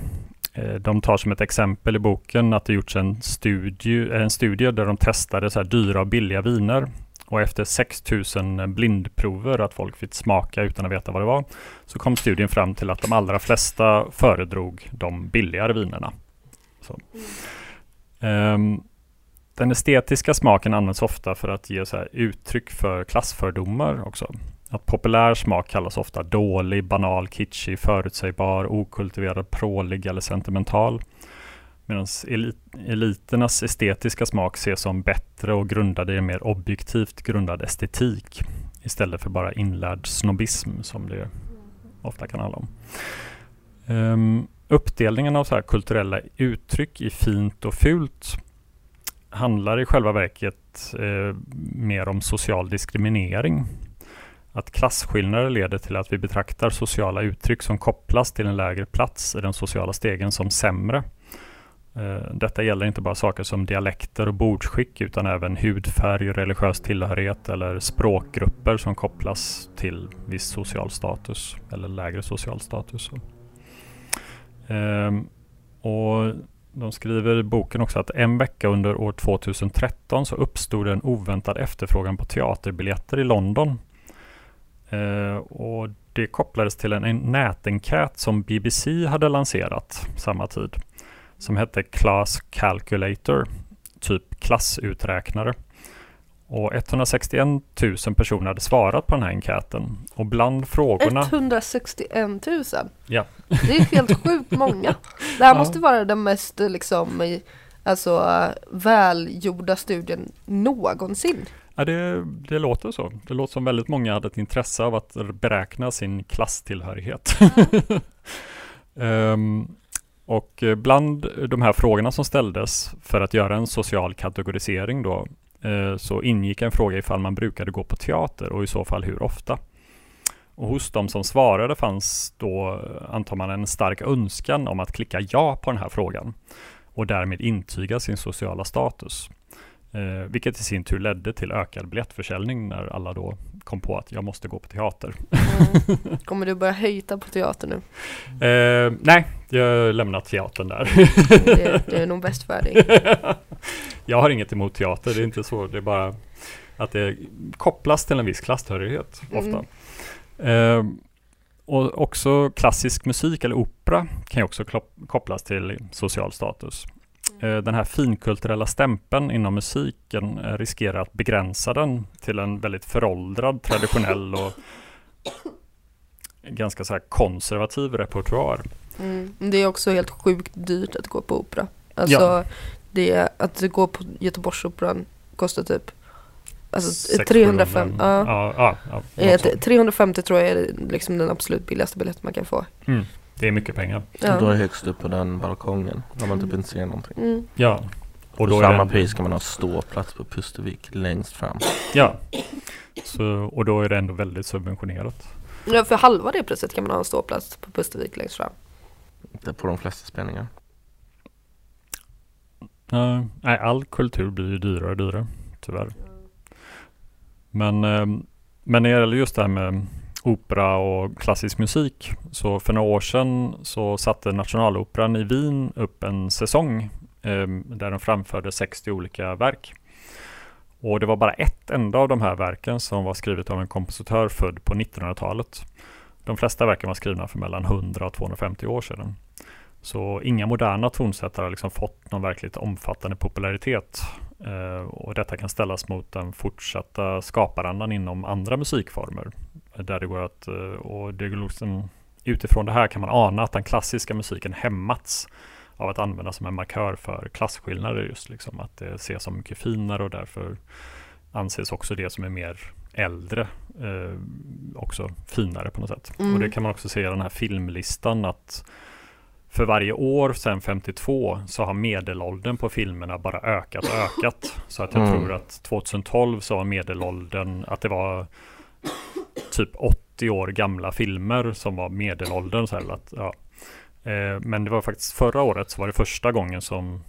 Eh, de tar som ett exempel i boken att det gjorts en studie, eh, en studie där de testade så här dyra och billiga viner. Och efter 6000 blindprover, att folk fick smaka utan att veta vad det var, så kom studien fram till att de allra flesta föredrog de billigare vinerna. Um, den estetiska smaken används ofta för att ge så uttryck för klassfördomar också. Att populär smak kallas ofta dålig, banal, kitschig, förutsägbar, okultiverad, prålig eller sentimental. Medan elit eliternas estetiska smak ses som bättre och grundade i en mer objektivt grundad estetik istället för bara inlärd snobbism som det ofta kan handla om. Um, uppdelningen av så kulturella uttryck i fint och fult handlar i själva verket eh, mer om social diskriminering att klasskillnader leder till att vi betraktar sociala uttryck som kopplas till en lägre plats i den sociala stegen som sämre. Eh, detta gäller inte bara saker som dialekter och bordsskick utan även hudfärg, religiös tillhörighet eller språkgrupper som kopplas till viss social status eller lägre social status. Ehm, och de skriver i boken också att en vecka under år 2013 så uppstod en oväntad efterfrågan på teaterbiljetter i London och det kopplades till en, en nätenkät som BBC hade lanserat samma tid. Som hette Class Calculator, typ klassuträknare. Och 161 000 personer hade svarat på den här enkäten. Och bland frågorna... 161 000? Ja. Det är helt sjukt många. Det här ja. måste vara den mest liksom, alltså, välgjorda studien någonsin. Ja, det, det låter så. Det låter som väldigt många hade ett intresse av att beräkna sin klasstillhörighet. um, och bland de här frågorna som ställdes för att göra en social kategorisering då, eh, så ingick en fråga ifall man brukade gå på teater och i så fall hur ofta. Och hos de som svarade fanns då, antar man, en stark önskan om att klicka ja på den här frågan och därmed intyga sin sociala status. Eh, vilket i sin tur ledde till ökad biljettförsäljning när alla då kom på att jag måste gå på teater. Mm. Kommer du börja höjta på teater nu? Eh, nej, jag har lämnat teatern där. det, det är nog bäst för dig. jag har inget emot teater, det är inte så. Det är bara att det kopplas till en viss klasstörighet ofta. Mm. Eh, och också klassisk musik eller opera kan ju också kopplas till social status. Eh, den här finkulturella stämpeln inom musiken eh, riskerar att begränsa den till en väldigt föråldrad, traditionell och ganska så konservativ repertoar. Mm. Det är också helt sjukt dyrt att gå på opera. Alltså ja. det, att gå på Göteborgsoperan kostar typ Alltså 305, ja. Ja, ja, 350 tror jag är liksom den absolut billigaste biljetten man kan få. Mm. Det är mycket pengar. Ja. Och då är högst upp på den balkongen. När man typ inte ser någonting. Mm. Ja. Och då samma det... pris kan man ha ståplats på Pustervik längst fram. Ja. Så, och då är det ändå väldigt subventionerat. Ja, för halva det priset kan man ha en ståplats på Pustervik längst fram. Det på de flesta spelningar. Uh, nej, all kultur blir ju dyrare och dyrare, tyvärr. Men, uh, men när det gäller just det här med opera och klassisk musik. Så för några år sedan så satte Nationaloperan i Wien upp en säsong eh, där de framförde 60 olika verk. Och det var bara ett enda av de här verken som var skrivet av en kompositör född på 1900-talet. De flesta verken var skrivna för mellan 100 och 250 år sedan. Så inga moderna tonsättare har liksom fått någon verkligt omfattande popularitet. Eh, och detta kan ställas mot den fortsatta skaparandan inom andra musikformer. Där det går att, eh, och det liksom, utifrån det här kan man ana att den klassiska musiken hämmats av att användas som en markör för klasskillnader just liksom att det ses som mycket finare och därför anses också det som är mer äldre eh, också finare på något sätt. Mm. Och det kan man också se i den här filmlistan att för varje år sedan 52 så har medelåldern på filmerna bara ökat och ökat. Så att jag Mm. tror att 2012 så var medelåldern att det var typ 80 år gamla filmer som var medelåldern. Så här, att, ja. eh, men det var faktiskt förra året så var det första gången som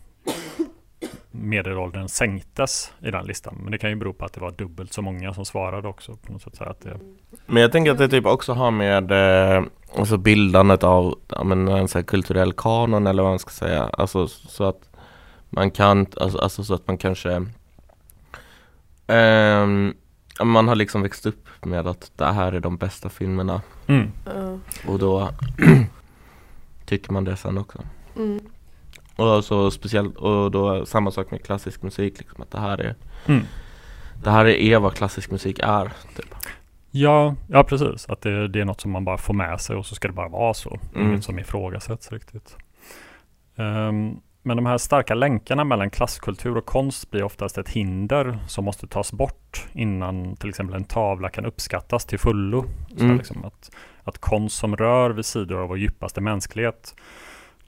medelåldern sänktes i den listan. Men det kan ju bero på att det var dubbelt så många som svarade också. På något sätt, så här att det, Men jag tänker att det typ också har med eh, alltså bildandet av ja, men en så här kulturell kanon eller vad man ska säga. Alltså så att man kan, alltså, alltså så att man kanske ehm, man har liksom växt upp med att det här är de bästa filmerna mm. Och då tycker man det sen också. Mm. Och så speciellt, och då samma sak med klassisk musik liksom att det här är Mm. Det här är vad klassisk musik är typ. Ja, ja precis. Att det, det är något som man bara får med sig och så ska det bara vara så. Mm. Inget som ifrågasätts riktigt. Ehm, men de här starka länkarna mellan klasskultur och konst blir oftast ett hinder som måste tas bort innan till exempel en tavla kan uppskattas till fullo. Så Mm. liksom att, att konst som rör vid sidor av vår djupaste mänsklighet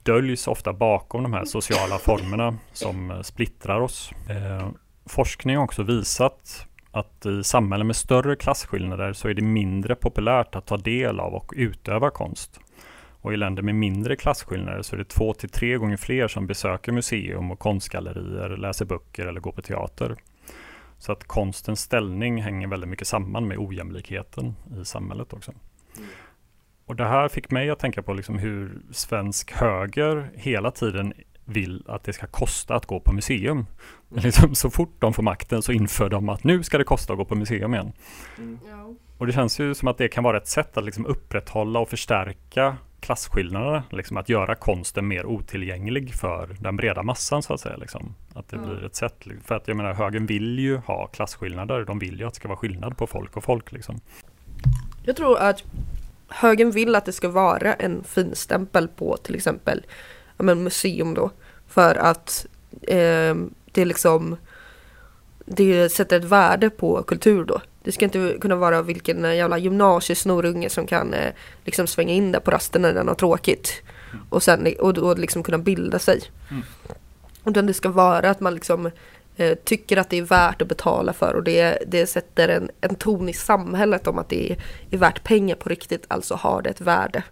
döljs ofta bakom de här sociala formerna som eh, splittrar oss. Eh, forskning har också visat att i samhällen med större klasskillnader så är det mindre populärt att ta del av och utöva konst. Och i länder med mindre klasskillnader så är det två till tre gånger fler som besöker museum och konstgallerier, läser böcker eller går på teater. Så att konstens ställning hänger väldigt mycket samman med ojämlikheten i samhället också. Och det här fick mig att tänka på liksom hur svensk höger hela tiden vill att det ska kosta att gå på museum. Liksom, så fort de får makten så inför de att nu ska det kosta att gå på museum igen. Och det känns ju som att det kan vara ett sätt att liksom upprätthålla och förstärka klasskillnaderna. Liksom att göra konsten mer otillgänglig för den breda massan så att säga. Liksom. Att det Ja. blir ett sätt. För att jag menar högern vill ju ha klasskillnader. De vill ju att det ska vara skillnad på folk och folk. Liksom. Jag tror att högern vill att det ska vara en finstämpel på till exempel men museum då. För att eh, det liksom det sätter ett värde på kultur då. Det ska inte kunna vara vilken eh, jävla gymnasiesnorunge som kan eh, liksom svänga in där på rasten när den har tråkigt. Och sen och, och liksom kunna bilda sig. Mm. Utan det ska vara att man liksom eh, tycker att det är värt att betala för och det, det sätter en, en ton i samhället om att det är, är värt pengar på riktigt, alltså har det ett värde.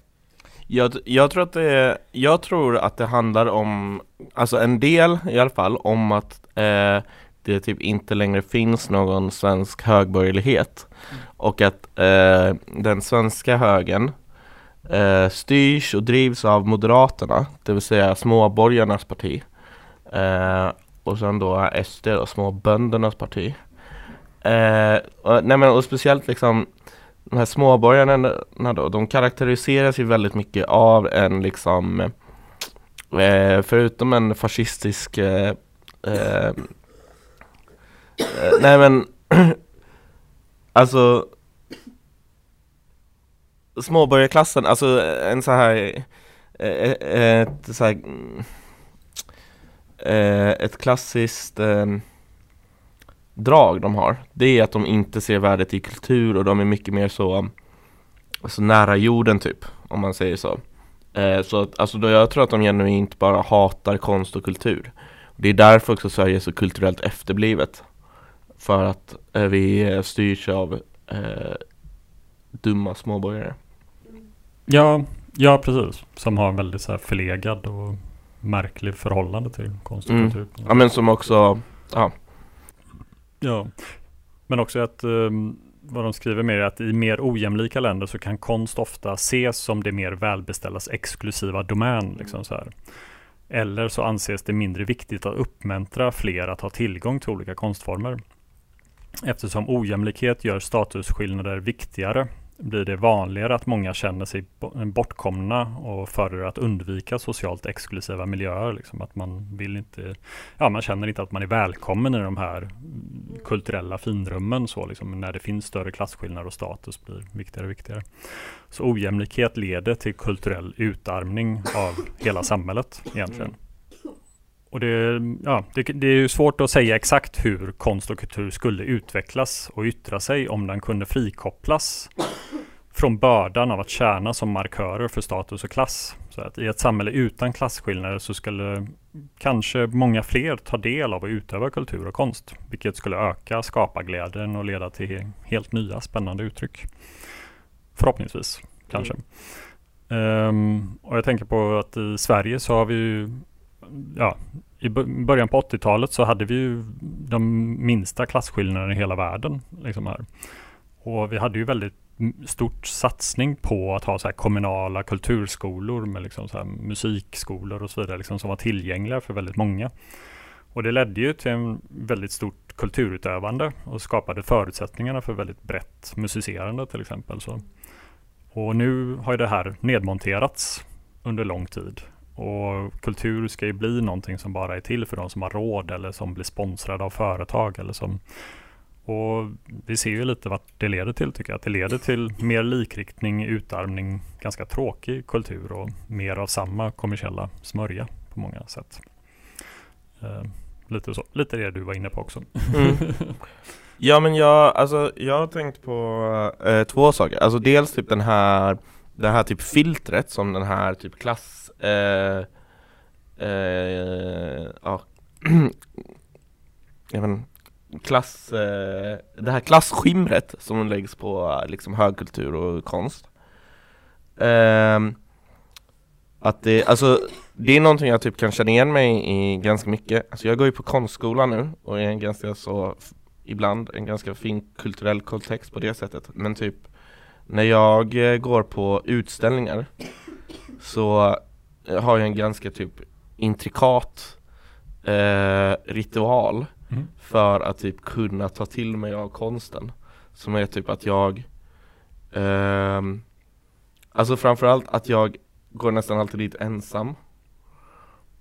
Jag, jag, tror att det, jag tror att det handlar om, alltså en del i alla fall, om att eh, det typ inte längre finns någon svensk högborgerlighet och att eh, den svenska högern eh, styrs och drivs av Moderaterna, det vill säga småborgarnas parti eh, och sen då SD och småböndernas parti. Eh, och, nej men, och speciellt liksom de här småborgarna då, de karaktäriseras ju väldigt mycket av en liksom eh, Förutom en fascistisk eh, eh, Eh, nej men Alltså Småborgarklassen, alltså eh, en så här eh, Ett så här mm, Ett klassiskt ehm, drag de har Det är att de inte ser värdet i kultur och de är mycket mer så Så nära jorden typ Om man säger så. Eh, Så att, alltså då jag tror att de genuint bara hatar konst och kultur. Det är därför också Sverige är så kulturellt efterblivet. För att eh, vi eh, styrs av eh, Dumma småborgare Ja, ja, precis. Som har en väldigt så här förlegad och märklig förhållande till konst och Mm. kultur. Ja men som också Ja, men också att um, vad de skriver mer är att i mer ojämlika länder så kan konst ofta ses som det mer välbeställdas exklusiva domän. Liksom så här. Eller så anses det mindre viktigt att uppmuntra fler att ha tillgång till olika konstformer. Eftersom ojämlikhet gör statusskillnader viktigare blir det vanligare att många känner sig bortkomna och föredrar att undvika socialt exklusiva miljöer. Liksom att man vill inte, ja man känner inte att man är välkommen i de här kulturella finrummen så liksom, när det finns större klasskillnader och status blir viktigare och viktigare. Så ojämlikhet leder till kulturell utarmning av hela samhället egentligen. Och det, ja, det, det är ju svårt att säga exakt hur konst och kultur skulle utvecklas och yttra sig om den kunde frikopplas från bördan av att tjäna som markörer för status och klass. Så att I ett samhälle utan klasskillnader så skulle kanske många fler ta del av och utöva kultur och konst, vilket skulle öka skaparglädjen och leda till helt nya spännande uttryck. Förhoppningsvis, kanske. Um, och jag tänker på att i Sverige så har vi ju, ja, i början på 80-talet så hade vi ju de minsta klasskillnaderna i hela världen. Liksom här. Och vi hade ju väldigt stort satsning på att ha så kommunala kulturskolor med liksom så musikskolor och så vidare liksom som var tillgängliga för väldigt många. Och det ledde ju till en väldigt stort kulturutövande och skapade förutsättningarna för väldigt brett musicerande till exempel. Så. Och nu har det här nedmonterats under lång tid. Och kultur ska ju bli någonting som bara är till för de som har råd eller som blir sponsrade av företag eller som och vi ser ju lite vad det leder till tycker jag. Att det leder till mer likriktning, utarmning, ganska tråkig kultur och mer av samma kommersiella smörja på många sätt. Eh, lite så, lite det du var inne på också. Mm. Ja men jag, alltså, jag har tänkt på eh, två saker. Alltså dels typ den här Det här typ filtret som den här typ klass eh, eh, ja, jag vet, klass, eh, det här klasskimret som läggs på liksom högkultur och konst. Eh, Att det, alltså det är någonting jag typ kan känna igen mig i ganska mycket. Alltså jag går ju på konstskola nu och är en ganska så ibland en ganska fin kulturell kontext på det sättet. Men typ när jag eh, går på utställningar så har jag en ganska typ intrikat eh, ritual mm. för att typ kunna ta till mig av konsten. Som är typ att jag eh, Alltså framförallt att jag går nästan alltid dit ensam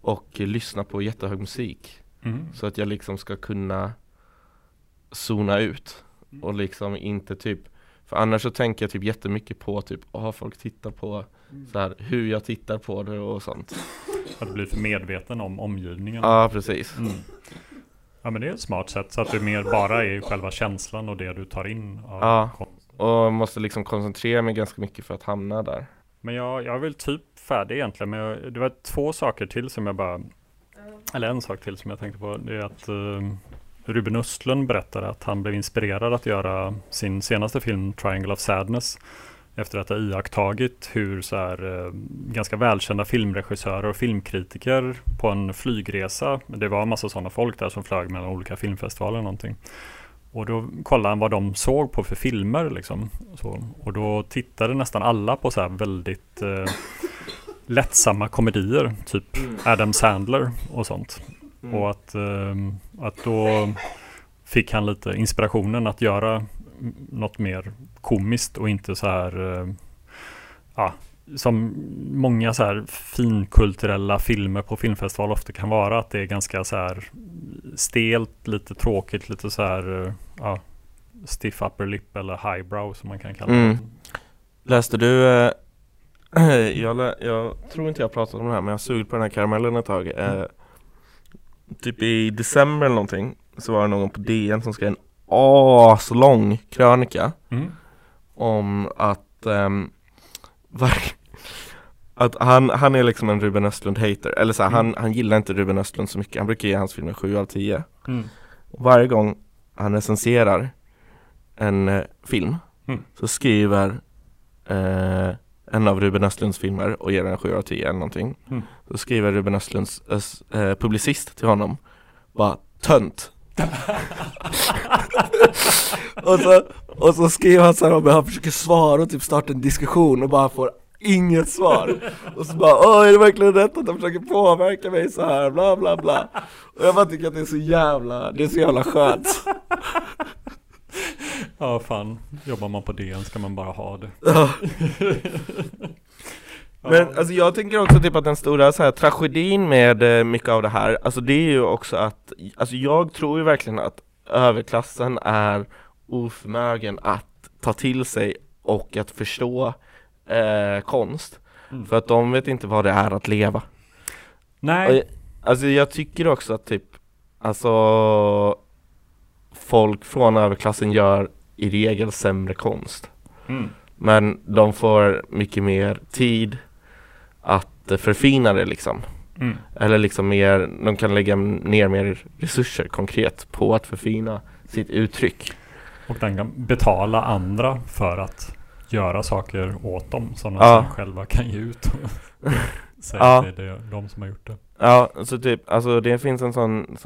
och lyssnar på jättehög musik. Mm. Så att jag liksom ska kunna zona ut och liksom inte typ För annars så tänker jag typ jättemycket på typ, åh folk tittar på så här, hur jag tittar på det och sånt. Att du blir för medveten om omgivningen. Ja precis. Mm. Ja men det är ett smart sätt så att du mer bara är själva känslan och det du tar in av Ja, konst. och måste liksom koncentrera mig ganska mycket för att hamna där. Men jag, jag är väl typ färdig egentligen men jag, det var två saker till som jag bara Eller en sak till som jag tänkte på Det är att uh, Ruben Östlund berättade att han blev inspirerad att göra sin senaste film Triangle of Sadness efter att ha iakttagit hur så här, eh, ganska välkända filmregissörer och filmkritiker på en flygresa, det var en massa sådana folk där som flög mellan olika filmfestivaler och någonting. Och då kollade han vad de såg på för filmer liksom. Så, och då tittade nästan alla på så här väldigt eh, lättsamma komedier, typ mm. Adam Sandler och sånt. Mm. Och att, eh, att då fick han lite inspirationen att göra något mer komiskt och inte så här eh, ja, som många så här finkulturella filmer på filmfestival ofta kan vara. Att det är ganska så här stelt, lite tråkigt, lite så här eh, ja, stiff upper lip eller highbrow som man kan kalla det. Mm. Läste du eh, jag, jag, tror inte jag pratat om det här men jag har sugit på den här karamellen ett tag. Eh, typ i december eller någonting så var det någon på DN som skrev en aslång krönika mm. om att um, att han, han är liksom en Ruben Östlund-hater, eller så här, mm. han, han gillar inte Ruben Östlund så mycket, han brukar ge hans filmer 7 av 10 mm. Varje gång han recenserar en eh, film mm. så skriver eh, en av Ruben Östlunds filmer och ger den 7 av 10 eller någonting mm. Så skriver Ruben Östlunds eh, publicist till honom bara tönt och, så, och så skriver han såhär om han försöker svara och typ starta en diskussion och bara får inget svar. Och så bara åh är det verkligen rätt att han försöker påverka mig så här? Bla bla bla. Och jag bara tycker att det är så jävla, det är så jävla skönt. Ja fan, jobbar man på DN ska man bara ha det Men alltså jag tänker också typ att den stora så här, tragedin med eh, mycket av det här, alltså det är ju också att, alltså jag tror ju verkligen att överklassen är oförmögen att ta till sig och att förstå eh, konst. Mm. För att de vet inte vad det är att leva. Nej, Alltså jag tycker också att typ, alltså folk från överklassen gör i regel sämre konst. Mm. Men de får mycket mer tid att förfina det liksom. Mm. Eller liksom mer, de kan lägga ner mer resurser konkret på att förfina sitt uttryck. Och den kan betala andra för att göra saker åt dem. Sådana Ja. som själva kan ge ut och säga Ja. att det är de som har gjort det. Ja, så typ, alltså det finns en sån,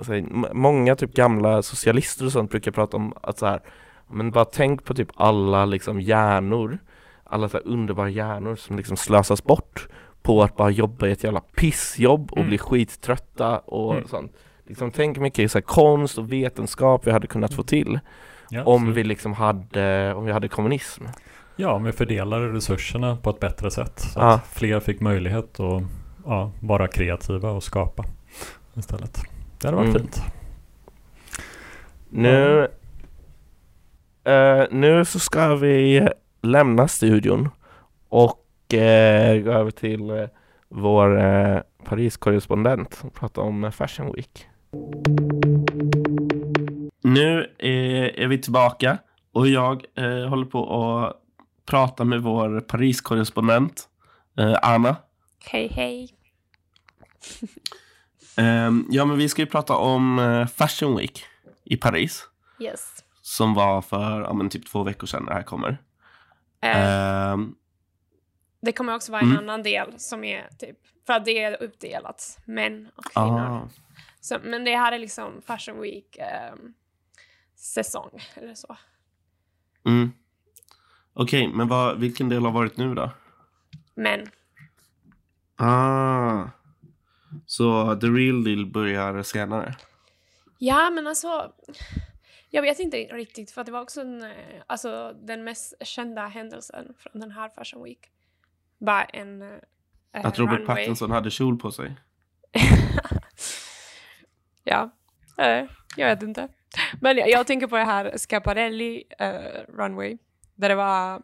så, många typ gamla socialister och sånt brukar prata om att så här, men bara tänk på typ alla liksom hjärnor, alla så underbara hjärnor som liksom slösas bort på att bara jobba i ett jävla pissjobb och Mm. bli skittrötta och Mm. sånt. Liksom tänk mycket så här konst och vetenskap vi hade kunnat få till Ja, om vi liksom hade, om vi hade kommunism. Ja, om vi fördelade resurserna på ett bättre sätt. Så Ja. att fler fick möjlighet att ja, vara kreativa och skapa istället. Det hade varit Mm. fint. Nu, eh, nu så ska vi lämna studion och eh, gå över till eh, vår eh, Paris-korrespondent och prata om eh, Fashion Week. Nu är, är vi tillbaka och jag eh, håller på att prata med vår Paris-korrespondent eh, Anna. Hej hej. Ehm, ja, men vi ska ju prata om eh, Fashion Week i Paris Yes. som var för ja, men typ två veckor sedan när det här kommer. Eh, Ehm, det kommer också vara en mm. annan del som är typ, för att det är uppdelat, män och kvinnor. ah, Så, men det här är liksom Fashion Week ehm, säsong eller så. mm. Okej, men vad, vilken del har varit nu då? Men Ah, så the real deal börjar senare? ja, men alltså. Jag vet inte riktigt för det var också en, eh, alltså, den mest kända händelsen från den här Fashion Week. Bara en eh, Att Robert runway. Pattinson hade kjol på sig? ja, eh, jag vet inte. Men jag, jag tänker på det här Scaparelli eh, Runway. Där det var,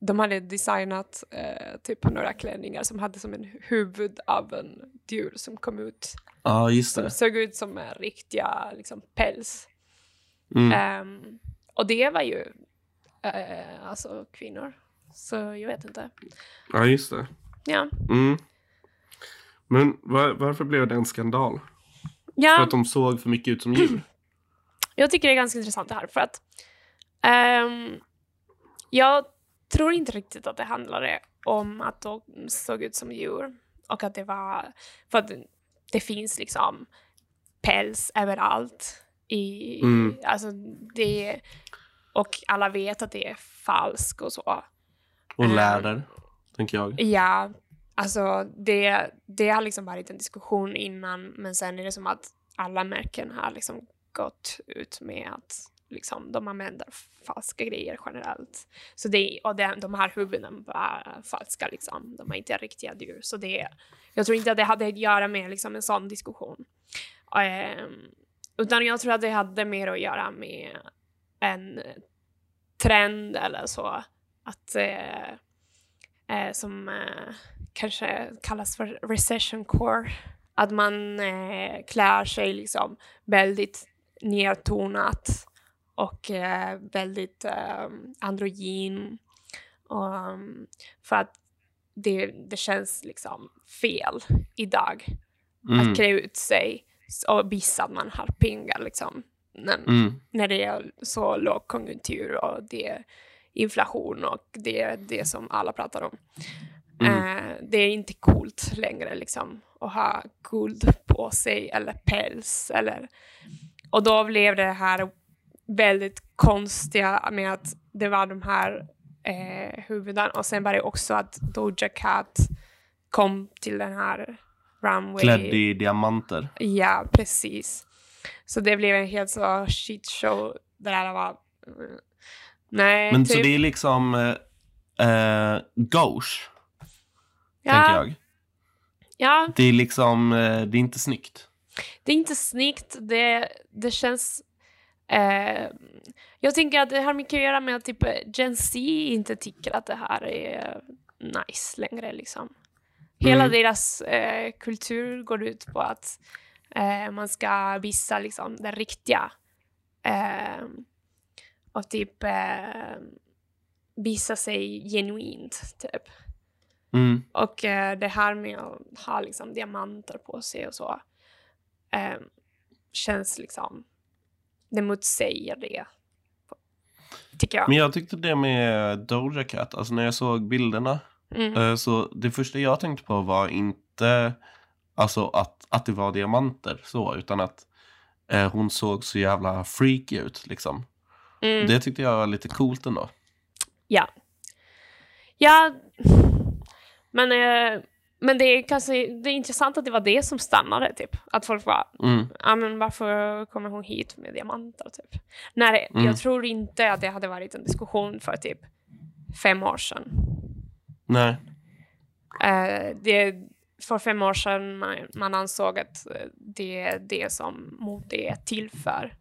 de hade designat eh, typ några klänningar som hade som en huvud av en djur som kom ut. Ja, just Som det. såg ut som riktiga liksom, päls. Mm. Ehm, och det var ju eh, alltså kvinnor. Så jag vet inte. Ja, just det. Ja, Mm. Men var, varför blev det en skandal? För ja att de såg för mycket ut som djur? jag tycker det är ganska intressant det här för att ehm, jag tror inte riktigt att det handlade om att de såg ut som djur och att det var för att det finns liksom päls överallt i, Mm. alltså det och alla vet att det är falskt och så. Och Ehm. läder, tänker jag. Ja, alltså det, det har liksom varit en diskussion innan men sen är det som att alla märken har liksom gått ut med att liksom, de använder falska grejer generellt. Så det, och det, de här huvuden var falska, liksom. de är inte riktiga djur. Så det, jag tror inte att det hade att göra med liksom, en sån diskussion. Ehm, utan jag tror att det hade mer att göra med en trend eller så. Att eh, eh, som eh, kanske kallas för recession core. Att man eh, klär sig liksom väldigt nedtonat och eh, väldigt eh, androgyn. Och, um, för att det, det känns liksom fel idag Mm. att klä ut sig och visa att man har pengar liksom. När, Mm. när det är så lågkonjunktur och det är inflation och det är det som alla pratar om. Mm. Eh, det är inte coolt längre liksom att ha guld på sig eller päls eller och då blev det här väldigt konstiga med att det var de här eh, huvuden och sen var det också att Doja Cat kom till den här runway. Klädd i diamanter. Ja, precis. Så det blev en helt så shit show där alla var... mm, Nej, Men typ. så det är liksom eh, eh, gauche, ja, tänker jag. Ja, Det är liksom, eh, det är inte snyggt. det är inte snyggt. Det, det känns... Eh, jag tänker att det har mycket att göra med att typ Gen Z inte tycker att det här är nice längre liksom. Hela Mm. deras eh, kultur går ut på att eh, man ska visa liksom det riktiga. Eh, och typ eh, visa sig genuint, typ. Mm. Och eh, det här med att ha liksom diamanter på sig och så eh, känns liksom, det motsäger det. Tycker jag. Men jag tyckte det med Doja Cat, alltså när jag såg bilderna. Mm. eh, Så det första jag tänkte på var inte alltså att, att det var diamanter så, utan att eh, hon såg så jävla freaky ut liksom. Mm. Det tyckte jag var lite coolt ändå. Ja. Ja, men, eh, men det är kanske det är intressant att det var det som stannade, typ. Att folk var, Mm. ja men varför kommer hon hit med diamanter, typ. Mm. jag tror inte att det hade varit en diskussion för typ fem år sedan. Nej. Eh, det, för fem år sedan man, man ansåg att eh, det är det som mode är till för.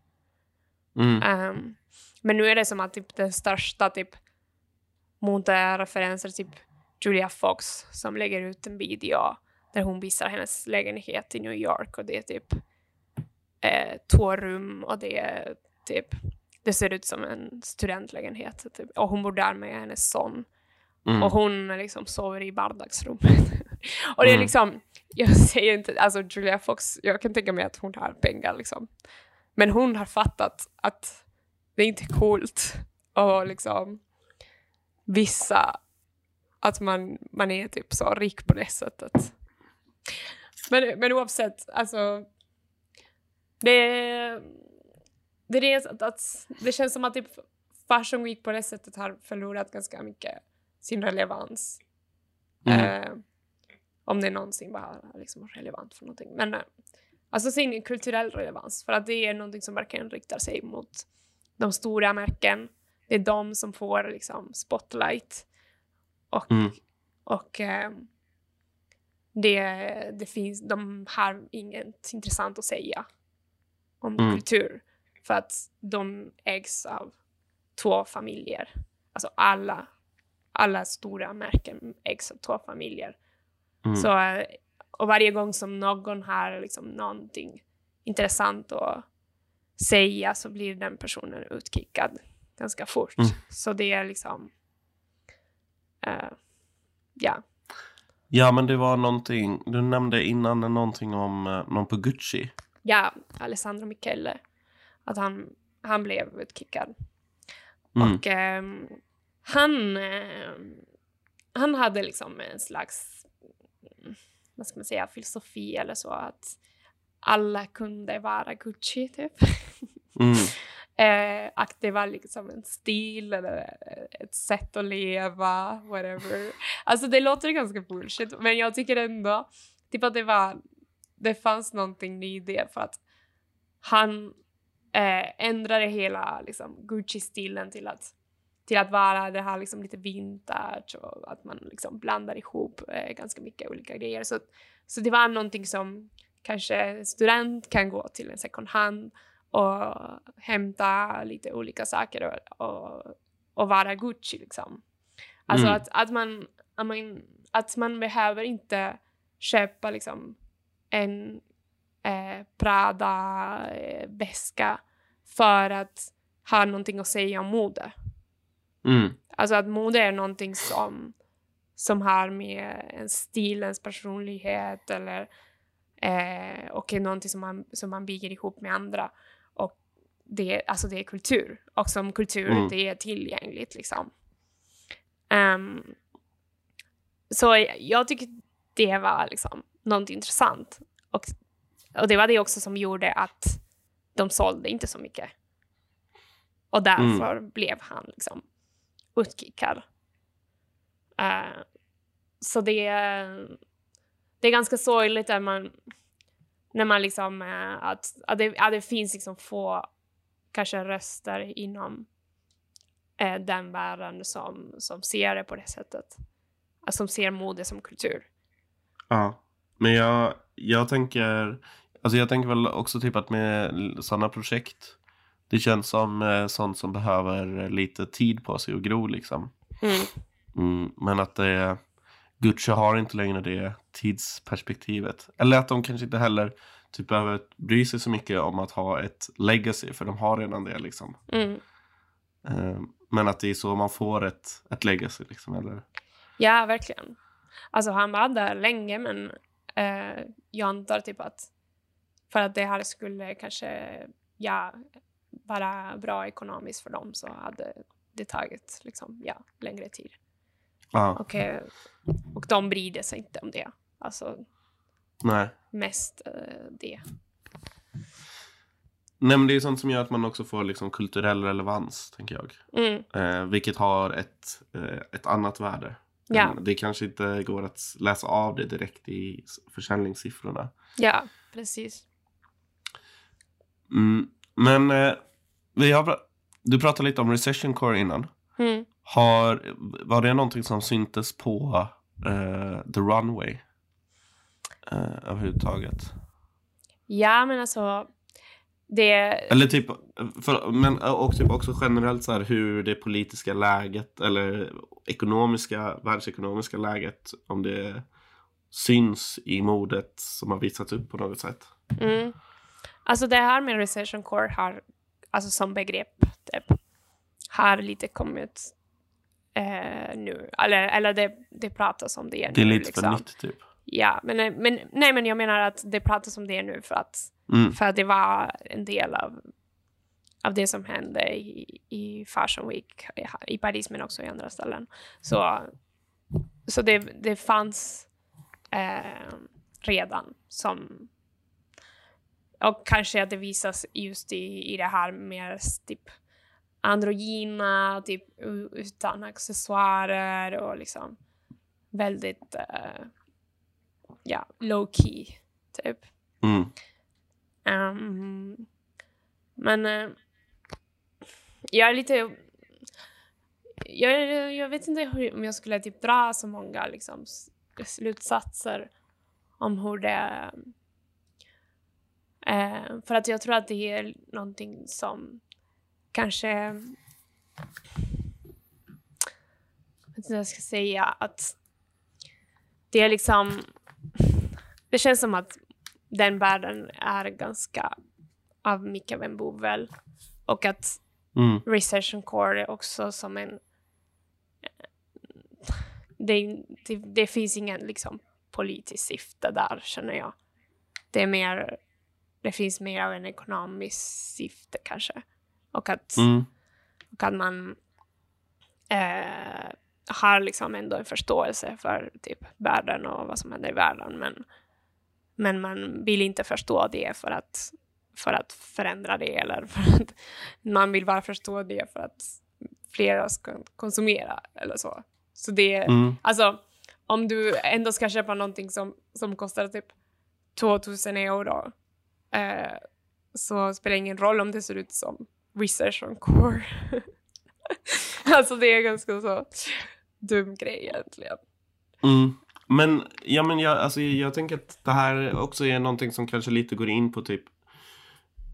Mm. Ehm, men nu är det som att typ, den största typ, modereferenser, typ Julia Fox som lägger ut en video där hon visar hennes lägenhet i New York och det är typ eh, två rum och det är typ det ser ut som en studentlägenhet typ. och hon bor där med hennes son Mm. och hon liksom sover i vardagsrummet. och det är Mm. liksom, jag säger inte, alltså Julia Fox, jag kan tänka mig att hon har pengar liksom. Men hon har fattat att det är inte coolt att liksom visa att man, man är typ så rik på det sättet. Men, men oavsett, alltså det, det är att, att det känns som att typ Fashion Week på det sättet har förlorat ganska mycket sin relevans. Mm. Eh, om det någonsin var liksom relevant för någonting. Men eh, alltså sin kulturell relevans. För att det är någonting som verkligen riktar sig mot de stora märken. Det är de som får liksom spotlight. Och, Mm. och eh, det, det finns, de har inget intressant att säga om Mm. kultur. För att de ägs av två familjer. Alltså alla, alla stora märken ägs av två familjer. Mm. Så, eh, och varje gång som någon har liksom någonting intressant att säga så blir den personen utkickad ganska fort. Mm. Så det är liksom... eh, ja. Ja, men det var någonting, du nämnde innan någonting om eh, någon på Gucci. ja, Alessandro Michele. Att han, han blev utkickad. Mm. Och ehm, han, ehm, han hade liksom en slags, vad ska man säga, filosofi eller så att alla kunde vara Gucci typ. Mm. Eh, att det var liksom en stil eller ett sätt att leva, whatever. Alltså det låter ganska bullshit, men jag tycker ändå typ att det var, det fanns någonting i det för att han eh, ändrade hela liksom, Gucci-stilen till att, till att vara det här liksom lite vintage och att man liksom blandar ihop eh, ganska mycket olika grejer. Så, så det var någonting som kanske en student kan gå till en second hand och hämta lite olika saker och, och, och vara Gucci liksom. Alltså Mm. att, att, man, att, man, att man behöver inte köpa liksom en eh, Prada-väska för att ha någonting att säga om mode. Mm. Alltså att mode är någonting som, som har med en stil, ens personlighet eller eh, och är någonting som man, som man bygger ihop med andra. Och det, alltså det är kultur. Och som kultur, Mm. det är tillgängligt liksom. Ehm, så jag, tycker det var liksom något intressant. Och, och det var det också som gjorde att de sålde inte så mycket. Och därför blev han liksom utkikar. Uh, eh, så det, det är ganska sorgligt när man, när man liksom, uh, att, att, det, att det finns liksom få kanske röster inom uh, den världen som, som ser det på det sättet. Alltså, som ser mode som kultur. Ja, men jag, jag tänker, alltså jag tänker väl också typ att med sådana projekt, det känns som eh, sånt som behöver lite tid på sig att gro liksom. Mm. Mm, men att det, Gucci har inte längre det tidsperspektivet. Eller att de kanske inte heller typ behöver bry sig så mycket om att ha ett legacy, för de har redan det liksom. Mm. Eh, men att det är så man får ett, ett legacy liksom, eller? Ja, verkligen. Alltså han var där länge, men eh, jag antar typ att för att det här skulle kanske ja, vara bra ekonomiskt för dem så hade det tagit liksom, ja, längre tid. Och, eh, och de brydde sig inte om det. Alltså nej. mest eh, det. Nej men det är sånt som gör att man också får liksom kulturell relevans, tänker jag. Mm, Eh, vilket har ett, eh, ett annat värde. Ja. Det kanske inte går att läsa av det direkt i försäljningssiffrorna. ja, precis. Mm. Men eh, vi har, du pratade lite om recession core innan. Mm. Har, var det någonting som syntes på eh, The Runway? Eh, överhuvudtaget? Ja, men alltså det... Eller typ, för, men och typ också generellt så här hur det politiska läget eller ekonomiska, världsekonomiska läget, om det syns i modet som har visats upp på något sätt. Mm. Alltså det här med recession core har, alltså som begrepp, typ, har lite kommit eh, nu. Eller, eller det, det pratas om det, Det är nu. lite liksom. för nytt typ. Ja, men, men, nej, men jag menar att det pratas om det nu för att, Mm. för att det var en del av, av det som hände i, i Fashion Week i, i Paris men också i andra ställen. Så, så det, det fanns eh, redan som och kanske att det visas just i, i det här mer typ androgyna, typ utan accessoarer och liksom väldigt eh, ja, low key typ. Mm. Ehm, men eh, jag är lite... Jag, jag vet inte hur, om jag skulle typ dra så många liksom, slutsatser om hur det... Eh, för att jag tror att det är någonting som kanske... Jag vet inte vad jag ska säga. Att det är liksom... Det känns som att den världen är ganska av mycket av en bovel. Och att Mm. recession core är också som en... Det, det, det finns ingen liksom politisk syfte där, känner jag. Det är mer... Det finns mer av en ekonomisk syfte kanske. Och att, Mm. och att man eh, har liksom ändå en förståelse för typ världen och vad som händer i världen. Men, men man vill inte förstå det för att, för att förändra det eller för att man vill bara förstå det för att flera ska konsumera eller så. Så det, Mm. alltså om du ändå ska köpa någonting som, som kostar typ 2000 euro eh, så spelar det ingen roll om det ser ut som research on core. alltså det är ganska så dum grej egentligen. Mm. Men, ja, men jag, alltså, jag tänker att det här också är någonting som kanske lite går in på typ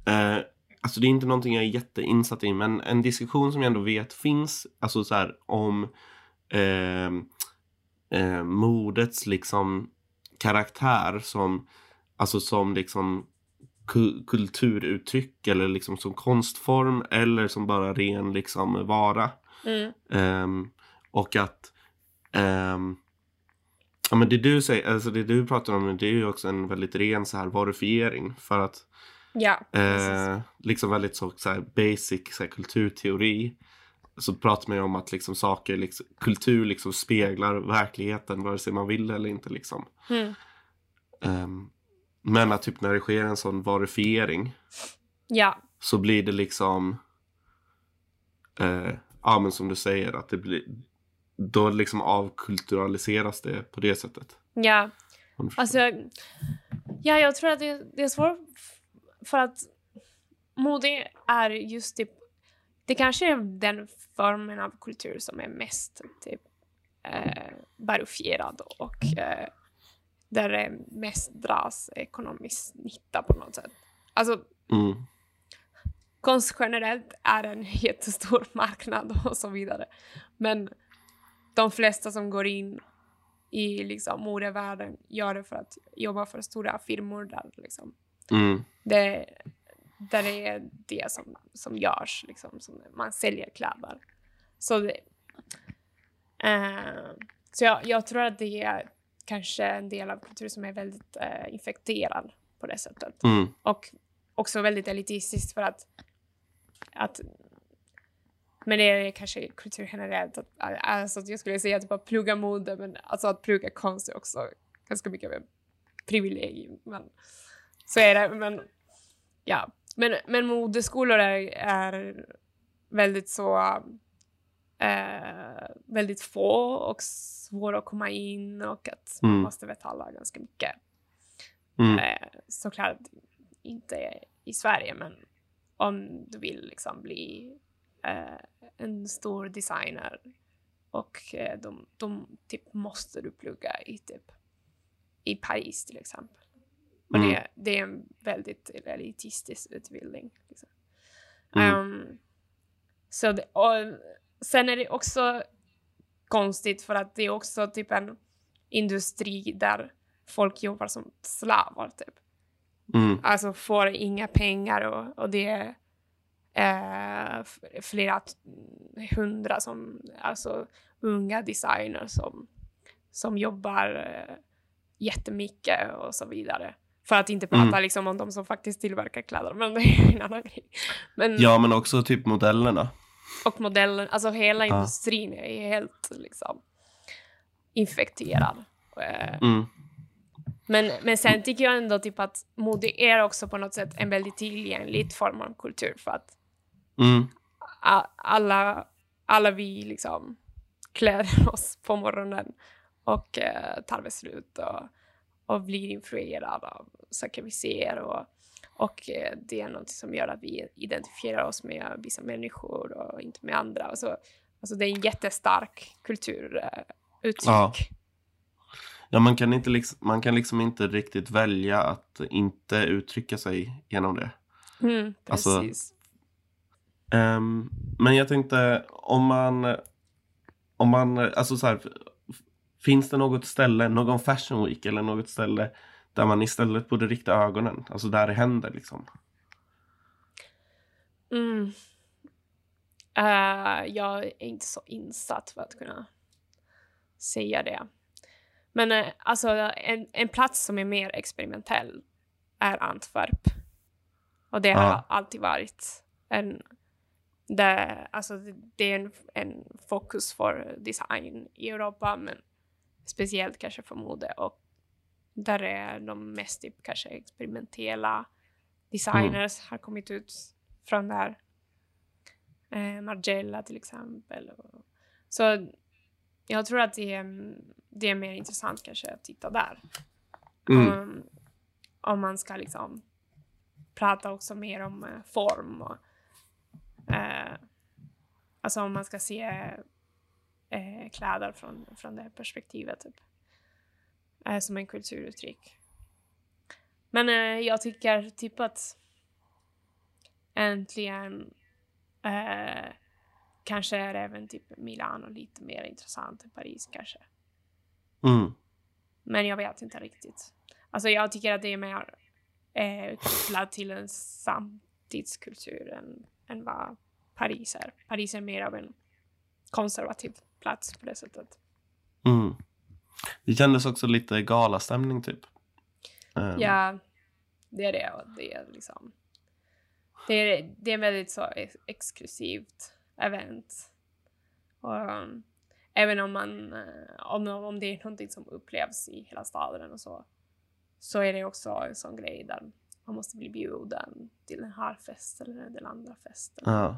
eh, Alltså det är inte någonting jag är jätteinsatt i men en diskussion som jag ändå vet finns Alltså så här om eh, eh, modets liksom karaktär som Alltså som liksom kulturuttryck eller liksom som konstform eller som bara ren liksom vara. Mm. Ehm, och att ehm, ja, men det du säger, alltså det du pratar om det är ju också en väldigt ren så här varufiering för att Ja, eh, liksom väldigt så, så här basic så här, kulturteori så pratar man ju om att liksom saker, liksom, kultur liksom speglar verkligheten vare sig man vill eller inte liksom. Mm. Ehm, men att typ när det sker en sån varufiering Ja, så blir det liksom eh, ja men som du säger att det blir då liksom avkulturaliseras det på det sättet. ja. Alltså, ja, jag tror att det, det är svårt för att mode är just typ, det kanske är den formen av kultur som är mest typ eh, barufierad och eh, där det mest dras ekonomisk nytta på något sätt. Alltså, mm, konst generellt är en jättestor marknad och så vidare. Men de flesta som går in i liksom modevärlden gör det för att jobba för stora firmor där liksom Mm. det, där det är det som, som görs, liksom, som man säljer kläder. Så, det, eh, så jag, jag tror att det är kanske en del av kulturen som är väldigt eh, infekterad på det sättet. Mm. Och också väldigt elitistiskt för att, att men det är kanske kultur generellt. Att, alltså att jag skulle säga typ att plugga mode, men alltså att plugga konst är också ganska mycket av ett privilegium. Men så är det. Men, ja. men, men modeskolor är, är väldigt så eh, väldigt få och svåra att komma in och att man Mm. måste betala ganska mycket. Mm. Eh, såklart inte i Sverige, men om du vill liksom bli eh, en stor designer och eh, de, de typ måste du plugga i typ i Paris till exempel. Och Mm. det, det är en väldigt elitistisk utbildning. Liksom. Ehm, så det, och sen är det också konstigt för att det är också typ en industri där folk jobbar som slavar typ. Mm. Alltså får inga pengar och, och det är eh, flera hundra som, alltså unga designers som, som jobbar eh, jättemycket och så vidare. För att inte prata Mm. liksom om de som faktiskt tillverkar kläder, men det är en annan grej. Men, Ja, men också typ modellerna. Och modellen, alltså hela Ja. industrin är helt liksom infekterad. Eh, Mm. Men, men sen tycker jag ändå typ att mode är också på något sätt en väldigt tillgänglig form av kultur för att Mm. alla, alla vi liksom klär oss på morgonen och eh, tar beslut och, och blir influerade av saker vi ser och, och eh, det är något som gör att vi identifierar oss med vissa människor och inte med andra. Alltså, alltså det är en jättestark kulturuttryck. Uttryck. Ja. Ja, man kan, inte liksom, man kan liksom inte riktigt välja att inte uttrycka sig genom det. Mm, Alltså, precis. Ehm, men jag tänkte om man, om man, alltså så här, finns det något ställe, någon fashion week eller något ställe där man istället borde rikta ögonen, alltså där det händer liksom? Mm. Eh, jag är inte så insatt för att kunna säga det. Men eh, alltså en, en plats som är mer experimentell är Antwerp. Och det har Ja. alltid varit en, det, alltså det, det är en, en fokus för design i Europa, men speciellt kanske för mode. Och där är de mest typ kanske experimentella designers har kommit ut från där. Eh, Margiela till exempel. Så jag tror att det är, det är mer intressant kanske att titta där. Mm. Om, om man ska liksom prata också mer om eh, form och eh, alltså om man ska se eh, kläder från, från det perspektivet typ. Eh, som en kulturuttryck. Men eh, jag tycker typ att äntligen eh, kanske är även typ Milano lite mer intressant än Paris kanske. Mm. Men jag vet inte riktigt. Alltså jag tycker att det är mer eh, kopplat till en samtidskultur än, än vad Paris är. Paris är mer av en konservativ plats på det sättet. Mm. Det kändes också lite galastämning typ. Ehm, Ja, det är det. Och det är liksom... Det är, det är väldigt så ex- exklusivt event. Och, um, även om man, eh, om, om det är någonting som upplevs i hela staden och så, så är det också en sån grej där man måste bli bjuden till den här festen eller den andra festen. Ja.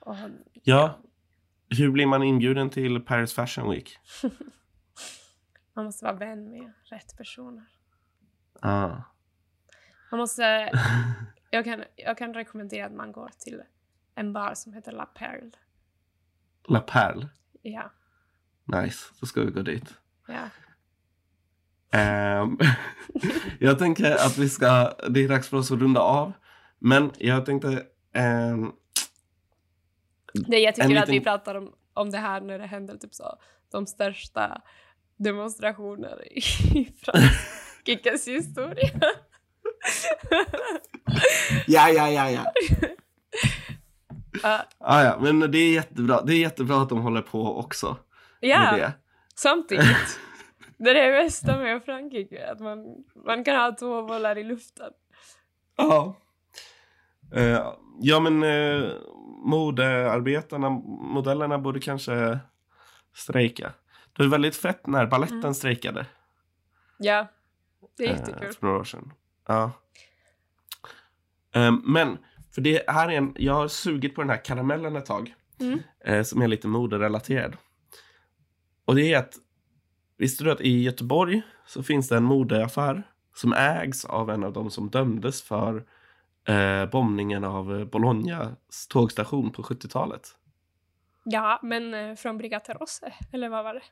Och, Ja. Hur blir man inbjuden till Paris Fashion Week? Man måste vara vän med rätt personer. Ah. Man måste... Jag kan, jag kan rekommendera att man går till en bar som heter La Perle. La Perle. Ja, Nice, då ska vi gå dit. ja. Ehm, jag tänker att vi ska, det är dags för oss att runda av. Men jag tänkte, ehm, Det är jättekul En att vi liten- pratar om, om det här när det händer typ så de största demonstrationer i Frankrikes historia. Ja, ja, ja, ja. Ja. Ah, ja, men det är jättebra. Det är jättebra att de håller på också med Ja, det. samtidigt. Det är det bästa med Frankrike, att man, man kan ha två bollar i luften. Ja. Eh, ja, men uh, modearbetarna, modellerna borde kanske strejka. Det var väldigt fett när balletten Mm. strejkade. Ja, det är eh, jättekul. för några år sedan. Ja. Eh, men, för det här är en, jag har sugit på den här karamellen ett tag. Mm. eh, som är lite moderelaterad. Och det är att, visste du att i Göteborg så finns det en modeaffär som ägs av en av de som dömdes för eh, bombningen av eh, Bolognas tågstation på 70-talet? Ja, men eh, från Brigata Rosse, eller vad var det?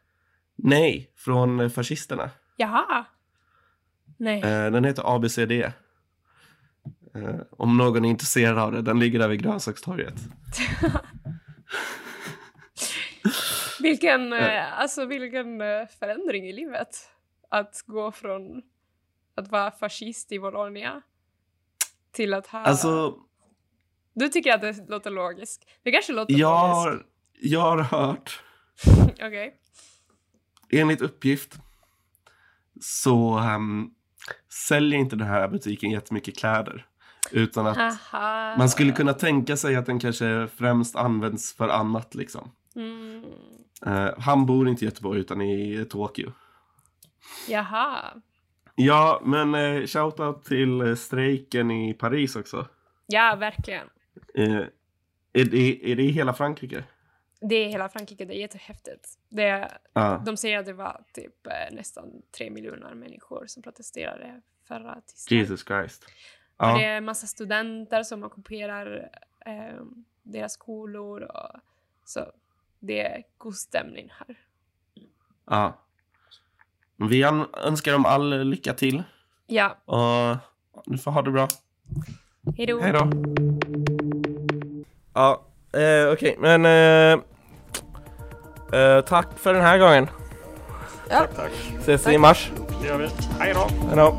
Nej, från eh, fascisterna. Jaha! Nej. Eh, den heter ABCD. Eh, om någon är intresserad av det, den ligger där vid grönsakstorget. Vilken, eh, alltså vilken förändring i livet. Att gå från att vara fascist i Bologna till att ha... Alltså, Du tycker att det låter logiskt. Det kanske låter jag logiskt. har, jag har hört Okej. enligt uppgift så um, säljer inte den här butiken jättemycket kläder. Utan att Haha. man skulle kunna tänka sig att den kanske främst används för annat liksom. Mm. Eh, han bor inte i Göteborg utan i Tokyo. Jaha. Ja, men uh, shoutout till uh, strejken i Paris också. Ja, verkligen. Eh, är, det, är det i hela Frankrike? Det är hela Frankrike, det är jättehäftigt. Det, Ja. de säger att det var typ eh, nästan tre miljoner människor som protesterade förra tisdagen. Jesus Christ. Och det är en massa studenter som ockuperar eh, deras skolor. Och, så det är god stämning här. ja. Vi önskar dem all lycka till. Ja, Och du får ha det bra. hej då. Hej då. Ja, eh, okej, men eh, eh, tack för den här gången. Ja. Tack, tack. Ses i mars. Det gör vi. Hej då! Hej då.